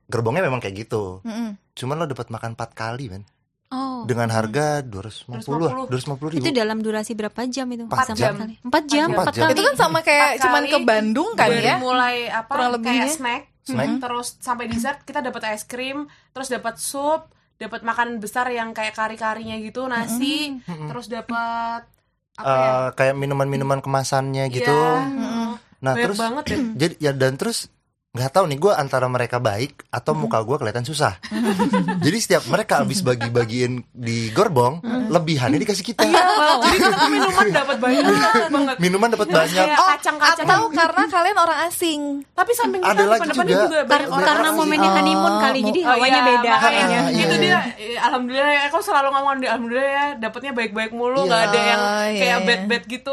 gerbongnya memang kayak gitu Mm-mm. cuman lo dapat makan empat kali men Oh. dengan harga 250 250 ribu Itu dalam durasi berapa jam itu? Empat Sama jam. sekali. Empat jam, Empat empat jam. kali. Itu kan sama kayak cuman ke Bandung kan ya? mulai apa Kurang kayak lebihnya. snack, Snack. terus sampai dessert kita dapat es krim, terus dapat sup, dapat makan besar yang kayak kari-karinya gitu, nasi, terus dapat apa ya? Eh, kayak minuman-minuman kemasannya gitu Iya. nah Banyak terus banget ya. jadi ya dan terus nggak tahu nih gue antara mereka baik atau muka gue kelihatan susah. Jadi setiap mereka habis bagi-bagiin di gerbong, lebihannya dikasih kita. Jadi kita minuman dapat banyak banget. Minuman dapat banyak. Kayak kacang-kacang. Atau karena kalian orang asing. Tapi samping kita Ada lagi depan-depannya juga. juga banyak orang karena asing. momennya Oh. honeymoon kali jadi Oh hawanya iya, beda makanya. Iya, itu iya. dia eh, alhamdulillah ya aku selalu ngomong di alhamdulillah ya dapatnya baik-baik mulu nggak Iya. ada yang Oh, iya, kayak iya. bad-bad gitu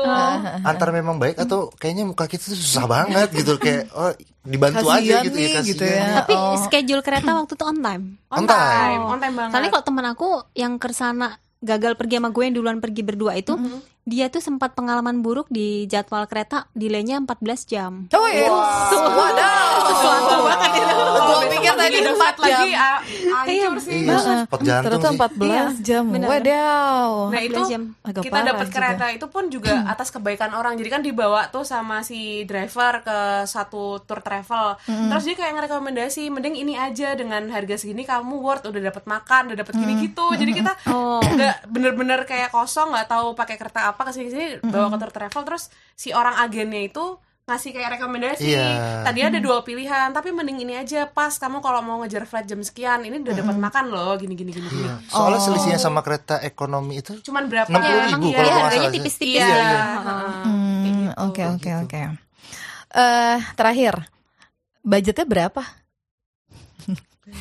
Antara memang baik atau kayaknya muka kita tuh susah banget gitu kayak oh dibantu aja Kasian gitu nih, ya gitu ya. tapi Oh. schedule kereta waktu itu on time on On time time. on time banget Soalnya kalau temen aku yang ke sana gagal pergi sama gue yang duluan pergi berdua itu dia tuh sempat pengalaman buruk di jadwal kereta delaynya 14 jam Oh iya. Wadaw. Sesuatu banget itu. Gue pikir tadi Jadi 4 jam. lagi ah, hancur sih Iya, Ternyata sih. 14 Iya, jam. Wadaw. Nah itu 14 jam. Agak kita dapat kereta itu pun juga atas kebaikan orang. Jadi kan dibawa tuh sama si driver ke satu tour travel. Terus dia kayak ngerekomendasi, mending ini aja dengan harga segini kamu worth udah dapat makan, udah dapat gini gitu. Jadi kita Oh. nggak bener-bener kayak kosong, nggak tahu pakai kereta apa ke sini sini bawa ke tour travel. Terus si orang agennya itu ngasih kayak rekomendasi. Iya. Tadi ada dua pilihan, tapi mending ini aja pas kamu kalau mau ngejar flight jam sekian, ini udah dapat makan loh, gini gini gini. gini. Iya. Soalnya selisihnya sama kereta ekonomi itu Cuman berapa? 60 ya, ribu emang kalau iya. nggak harganya tipis-tipis Iya. Iya, iya. gitu. Oke oke oke. Eh terakhir budgetnya berapa?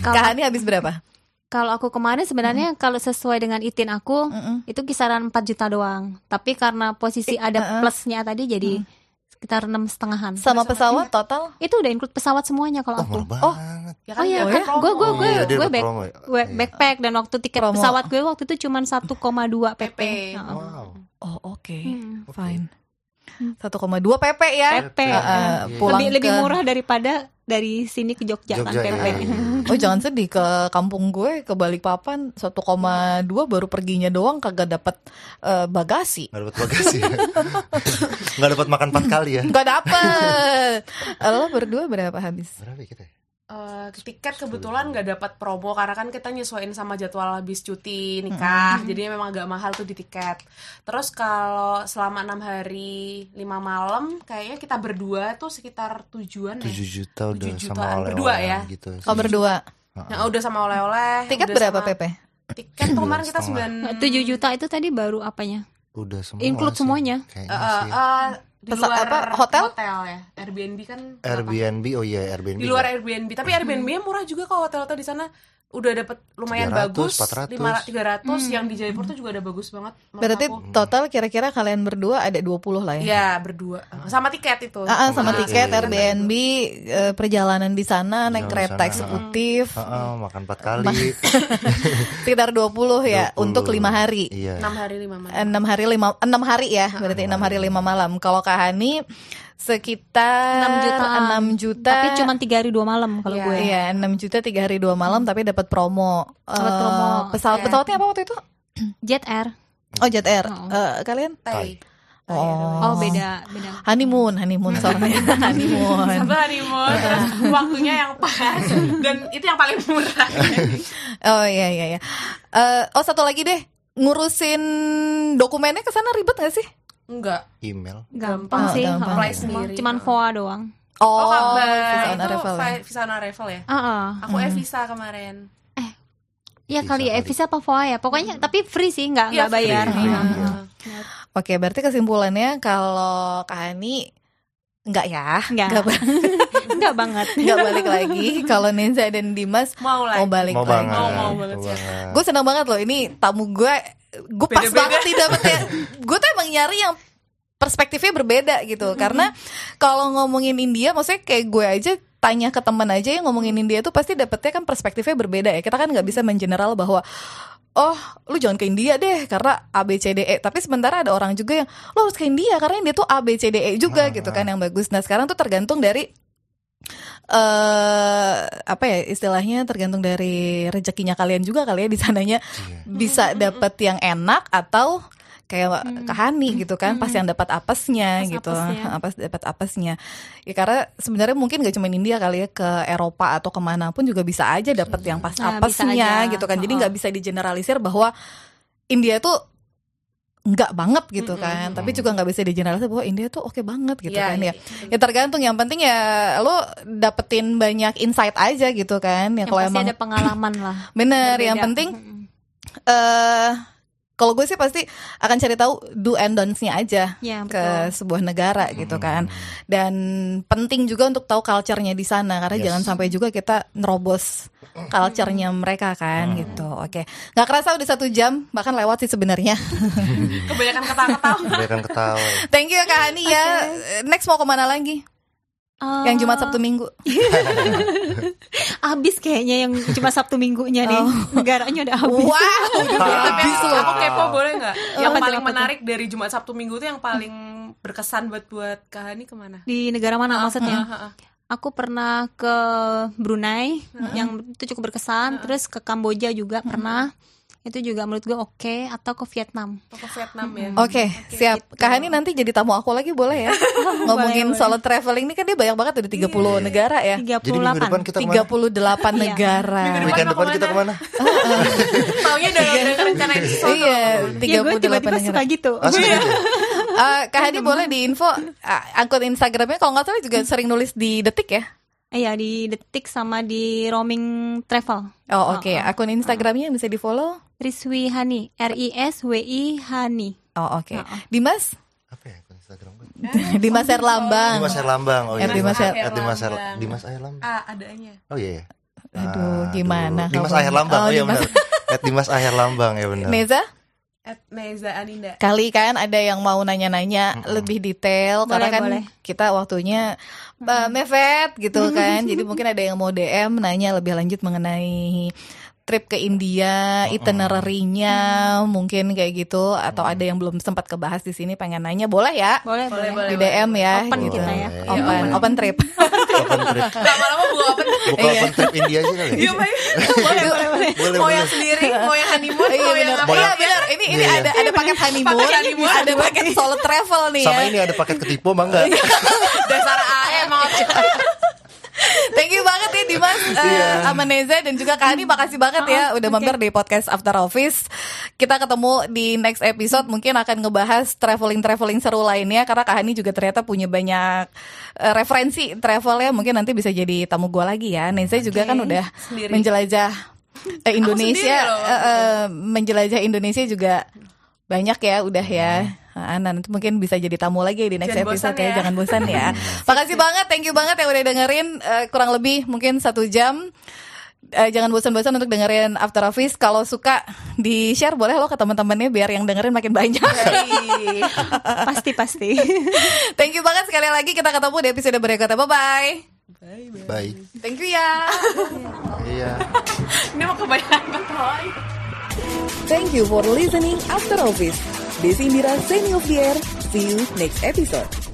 Kak Hani habis berapa? Kalau aku kemarin sebenarnya kalau sesuai dengan itin aku Mm-mm. itu kisaran 4 juta doang. Tapi karena posisi ada plusnya tadi jadi sekitar enam setengahan. Sama pesawat total? Itu udah include pesawat semuanya kalau Oh, aku. Oh, banget. Ya oh iya, kan gue gue gue Iya, gue back, ya. gue Iya. backpack dan waktu tiket Promo. pesawat gue waktu itu cuma 1,2 pp. Wow. Oh oke, Hmm. fine. 1,2 pp ya? PP. Eh, eh, Iya. pulang Lebih lebih murah daripada dari sini ke Jogja, kan Jogja, PP. iya, iya. Oh jangan sedih ke kampung gue ke Balikpapan 1,2 baru perginya doang kagak dapat eh, bagasi. Nggak dapat bagasi. Nggak dapat makan empat kali ya. Gak dapet. Lo berdua berapa habis? Berapa ya kita? ya? Eh, tiket kebetulan nggak dapat promo karena kan kita nyesuaiin sama jadwal habis cuti nikah jadi memang agak mahal tuh di tiket terus kalau selama enam hari lima malam kayaknya kita berdua tuh sekitar tujuan ya 7 juta udah Tujuh sama jutaan. oleh-oleh Berdua ya? gitu. Oh berdua. nah udah sama oleh-oleh Tiket udah berapa sama- PP? tiket tuh kemarin kita sembilan 7 juta itu tadi baru apanya? Udah semua. Include sih. semuanya? Eh, sih. eh, di Pesa- luar apa, hotel? ya Airbnb kan? Airbnb, oh iya Airbnb. di luar nggak? Airbnb tapi Airbnb murah juga kok hotel-hotel di sana udah dapat lumayan 300, bagus 400. 500, 300 yang di Jaipur tuh juga ada bagus banget Berarti aku. total kira-kira kalian berdua ada 20 lah ya? Iya berdua sama tiket itu. Ah, ah, sama Sama tiket tiket. Airbnb eh, perjalanan di sana naik kereta sana. eksekutif Heeh, makan empat kali. sekitar 20 ya 20. untuk lima hari. Iya. 6 hari 5 malam. enam hari lima enam hari ya berarti enam hari lima malam kalau Kak Hani sekitar 6 juta. 6 juta Tapi cuma 3 hari 2 malam kalau Iya. gue. iya 6 juta tiga hari dua malam tapi dapat promo Dapat Eh, promo, pesawat iya. pesawatnya apa waktu itu Jet Air. oh Jet Air Oh. Eh, kalian Thai. oh, Oh, beda, beda. honeymoon honeymoon sorry honeymoon Satu honeymoon terus waktunya yang pas dan itu yang paling murah. oh iya iya iya Eh, oh satu lagi deh ngurusin dokumennya ke sana ribet gak sih Enggak. Email. Gampang Oh, sih. gampang. Cuma- Apply sendiri. Cuman VOA doang. oh, Oh, kabar. visa on itu arrival ya? vi- visa on arrival ya? Ah, ah. Aku e-visa kemarin. Iya Visa kali ya, kali. visa apa VOA ya. Pokoknya tapi free sih, nggak Iya, nggak bayar. free, Iya. Iya. Oke, berarti kesimpulannya kalau Kak Hani enggak ya, Nggak. enggak, ba- Nggak banget. nggak balik lagi. Kalau Ninja dan Dimas Mau lagi. mau balik Mau lagi. banget. Mau, mau banget. Gue senang banget loh ini tamu gue, gue pas banget nih dapetnya. gue tuh emang nyari yang perspektifnya berbeda gitu. Karena kalau ngomongin India, maksudnya kayak gue aja tanya ke teman aja yang ngomongin India tuh pasti dapetnya kan perspektifnya berbeda ya. Kita kan nggak bisa mengeneral bahwa oh lu jangan ke India deh karena A B C D E tapi sementara ada orang juga yang lo harus ke India karena India tuh A B C D E juga gitu kan yang bagus nah sekarang tuh tergantung dari eh apa ya istilahnya tergantung dari rezekinya kalian juga kali ya di sananya. Iya. bisa dapet yang enak atau kayak kahani gitu kan pas yang dapat apesnya Pas gitu. apesnya. apa dapat apesnya. Ya karena sebenarnya mungkin gak cuma India kali ya ke Eropa atau ke mana pun juga bisa aja dapat yang pas Nah, apesnya gitu kan. Jadi Oh. nggak bisa digeneralisir bahwa India tuh enggak banget gitu kan. Tapi juga nggak bisa digeneralisasi bahwa India tuh oke banget gitu Iya, kan iya, ya ya tergantung. Yang penting ya lo dapetin banyak insight aja gitu kan ya Yang kalau pasti emang ada pengalaman lah. bener Berbeda. yang penting eh kalau gue sih pasti akan cari tahu do and don'ts-nya aja Ya, ke sebuah negara gitu kan. Dan penting juga untuk tahu culture-nya di sana karena Yes. jangan sampai juga kita nerobos culture-nya mereka kan gitu. Oke. nggak kerasa udah satu jam bahkan lewat sih sebenarnya. Kebanyakan ketawa-ketawa. Kebanyakan ketawa. Thank you ya Kak Hani ya. Next mau ke mana lagi? Eh, Yang Jumat Sabtu Minggu. Habis kayaknya yang cuma Sabtu Minggunya nih. Negaranya udah habis. Wow, habis loh. aku kepo boleh nggak? Yang Apa paling tuh? menarik dari Jumat Sabtu Minggu tuh yang paling berkesan buat buat Kak Hani ke mana? Di negara mana maksudnya? Ah, ah, ah. Aku pernah ke Brunei yang itu cukup berkesan, terus ke Kamboja juga pernah. Itu juga menurut gue oke atau ke Vietnam. Oh, ke Vietnam ya. Oke, siap. Kak Hani nanti jadi tamu aku lagi boleh ya? Ngomongin boleh. solo traveling ini kan dia banyak banget udah 30 negara ya. 38. Jadi minggu depan kita ke mana? 38 negara. Weekend depan kita ke mana? Taunya udah rencanain sesuatu. Iya, Ya gue 38 tiba-tiba negara. suka gitu. Gitu. Eh, Kak Hani boleh di info uh, akun Instagramnya kalau nggak salah juga sering nulis di detik ya. Iya di detik sama di roaming travel. Oh oke, akun Instagramnya bisa di follow. Riswi Hani, R I S W I Hani. Oh oke. Dimas, Apa ya akun Instagram gue? Dimas Erlambang. Dimas Herlambang. Oh iya. Eh, Dimas Her- Eh, Dimas Her- Herlambang. Dimas Herlambang. Ah, adanya. Oh iya. iya. Aduh, Aduh. gimana Dimas? Aher Lambang. Oh, Oh, iya Dimas. benar. At Dimas Aher Lambang ya benar. Neza, At Neza Aninda. kali kan ada yang mau nanya-nanya lebih detail karena Boleh, kan boleh. kita waktunya uh, mepet gitu kan. Jadi mungkin ada yang mau DM nanya lebih lanjut mengenai trip ke India, itinerary-nya mungkin kayak gitu atau ada yang belum sempat kebahas di sini pengen nanya boleh ya? Boleh, boleh. boleh. Di DM ya Open gitu. kita ya. Open, open trip. Open trip. Lama-lama gua open. Buka open trip India aja kali. Iya, Mbak. boleh, boleh, boleh. Boleh, Mau boleh. yang sendiri, mau yang honeymoon, Iya mau yang apa? Iya benar. Ini ini Iya, iya. ada ada paket honeymoon, Paket honeymoon. ada paket solo travel nih Sama ya. ini ada paket ketipu emang enggak? Dasar AE emang Thank you banget ya Dimas, eh, Iya. sama Neza dan juga Kak Hani makasih banget ya udah mampir di podcast After Office. Kita ketemu di next episode mungkin akan ngebahas traveling-traveling seru lainnya karena Kak Hani juga ternyata punya banyak eh, referensi travel ya. Mungkin nanti bisa jadi tamu gua lagi ya. Neza juga kan udah Sendiri. menjelajah eh, Indonesia, eh, eh, menjelajah Indonesia juga banyak ya udah ya. Nah, nanti mungkin bisa jadi tamu lagi di next Jangan episode bosan ya. ya. Jangan bosan ya. Makasih banget, thank you banget yang udah dengerin eh, kurang lebih mungkin satu jam. Eh, jangan bosan-bosan untuk dengerin After Office. Kalau suka di share boleh lo ke teman-temannya biar yang dengerin makin banyak. Pasti pasti. thank you banget sekali lagi kita ketemu di episode berikutnya. Bye bye. Bye. Thank you ya. Iya. Ini mau kebanyakan. Thank you for listening After Office. Desi Indira air. See you next episode.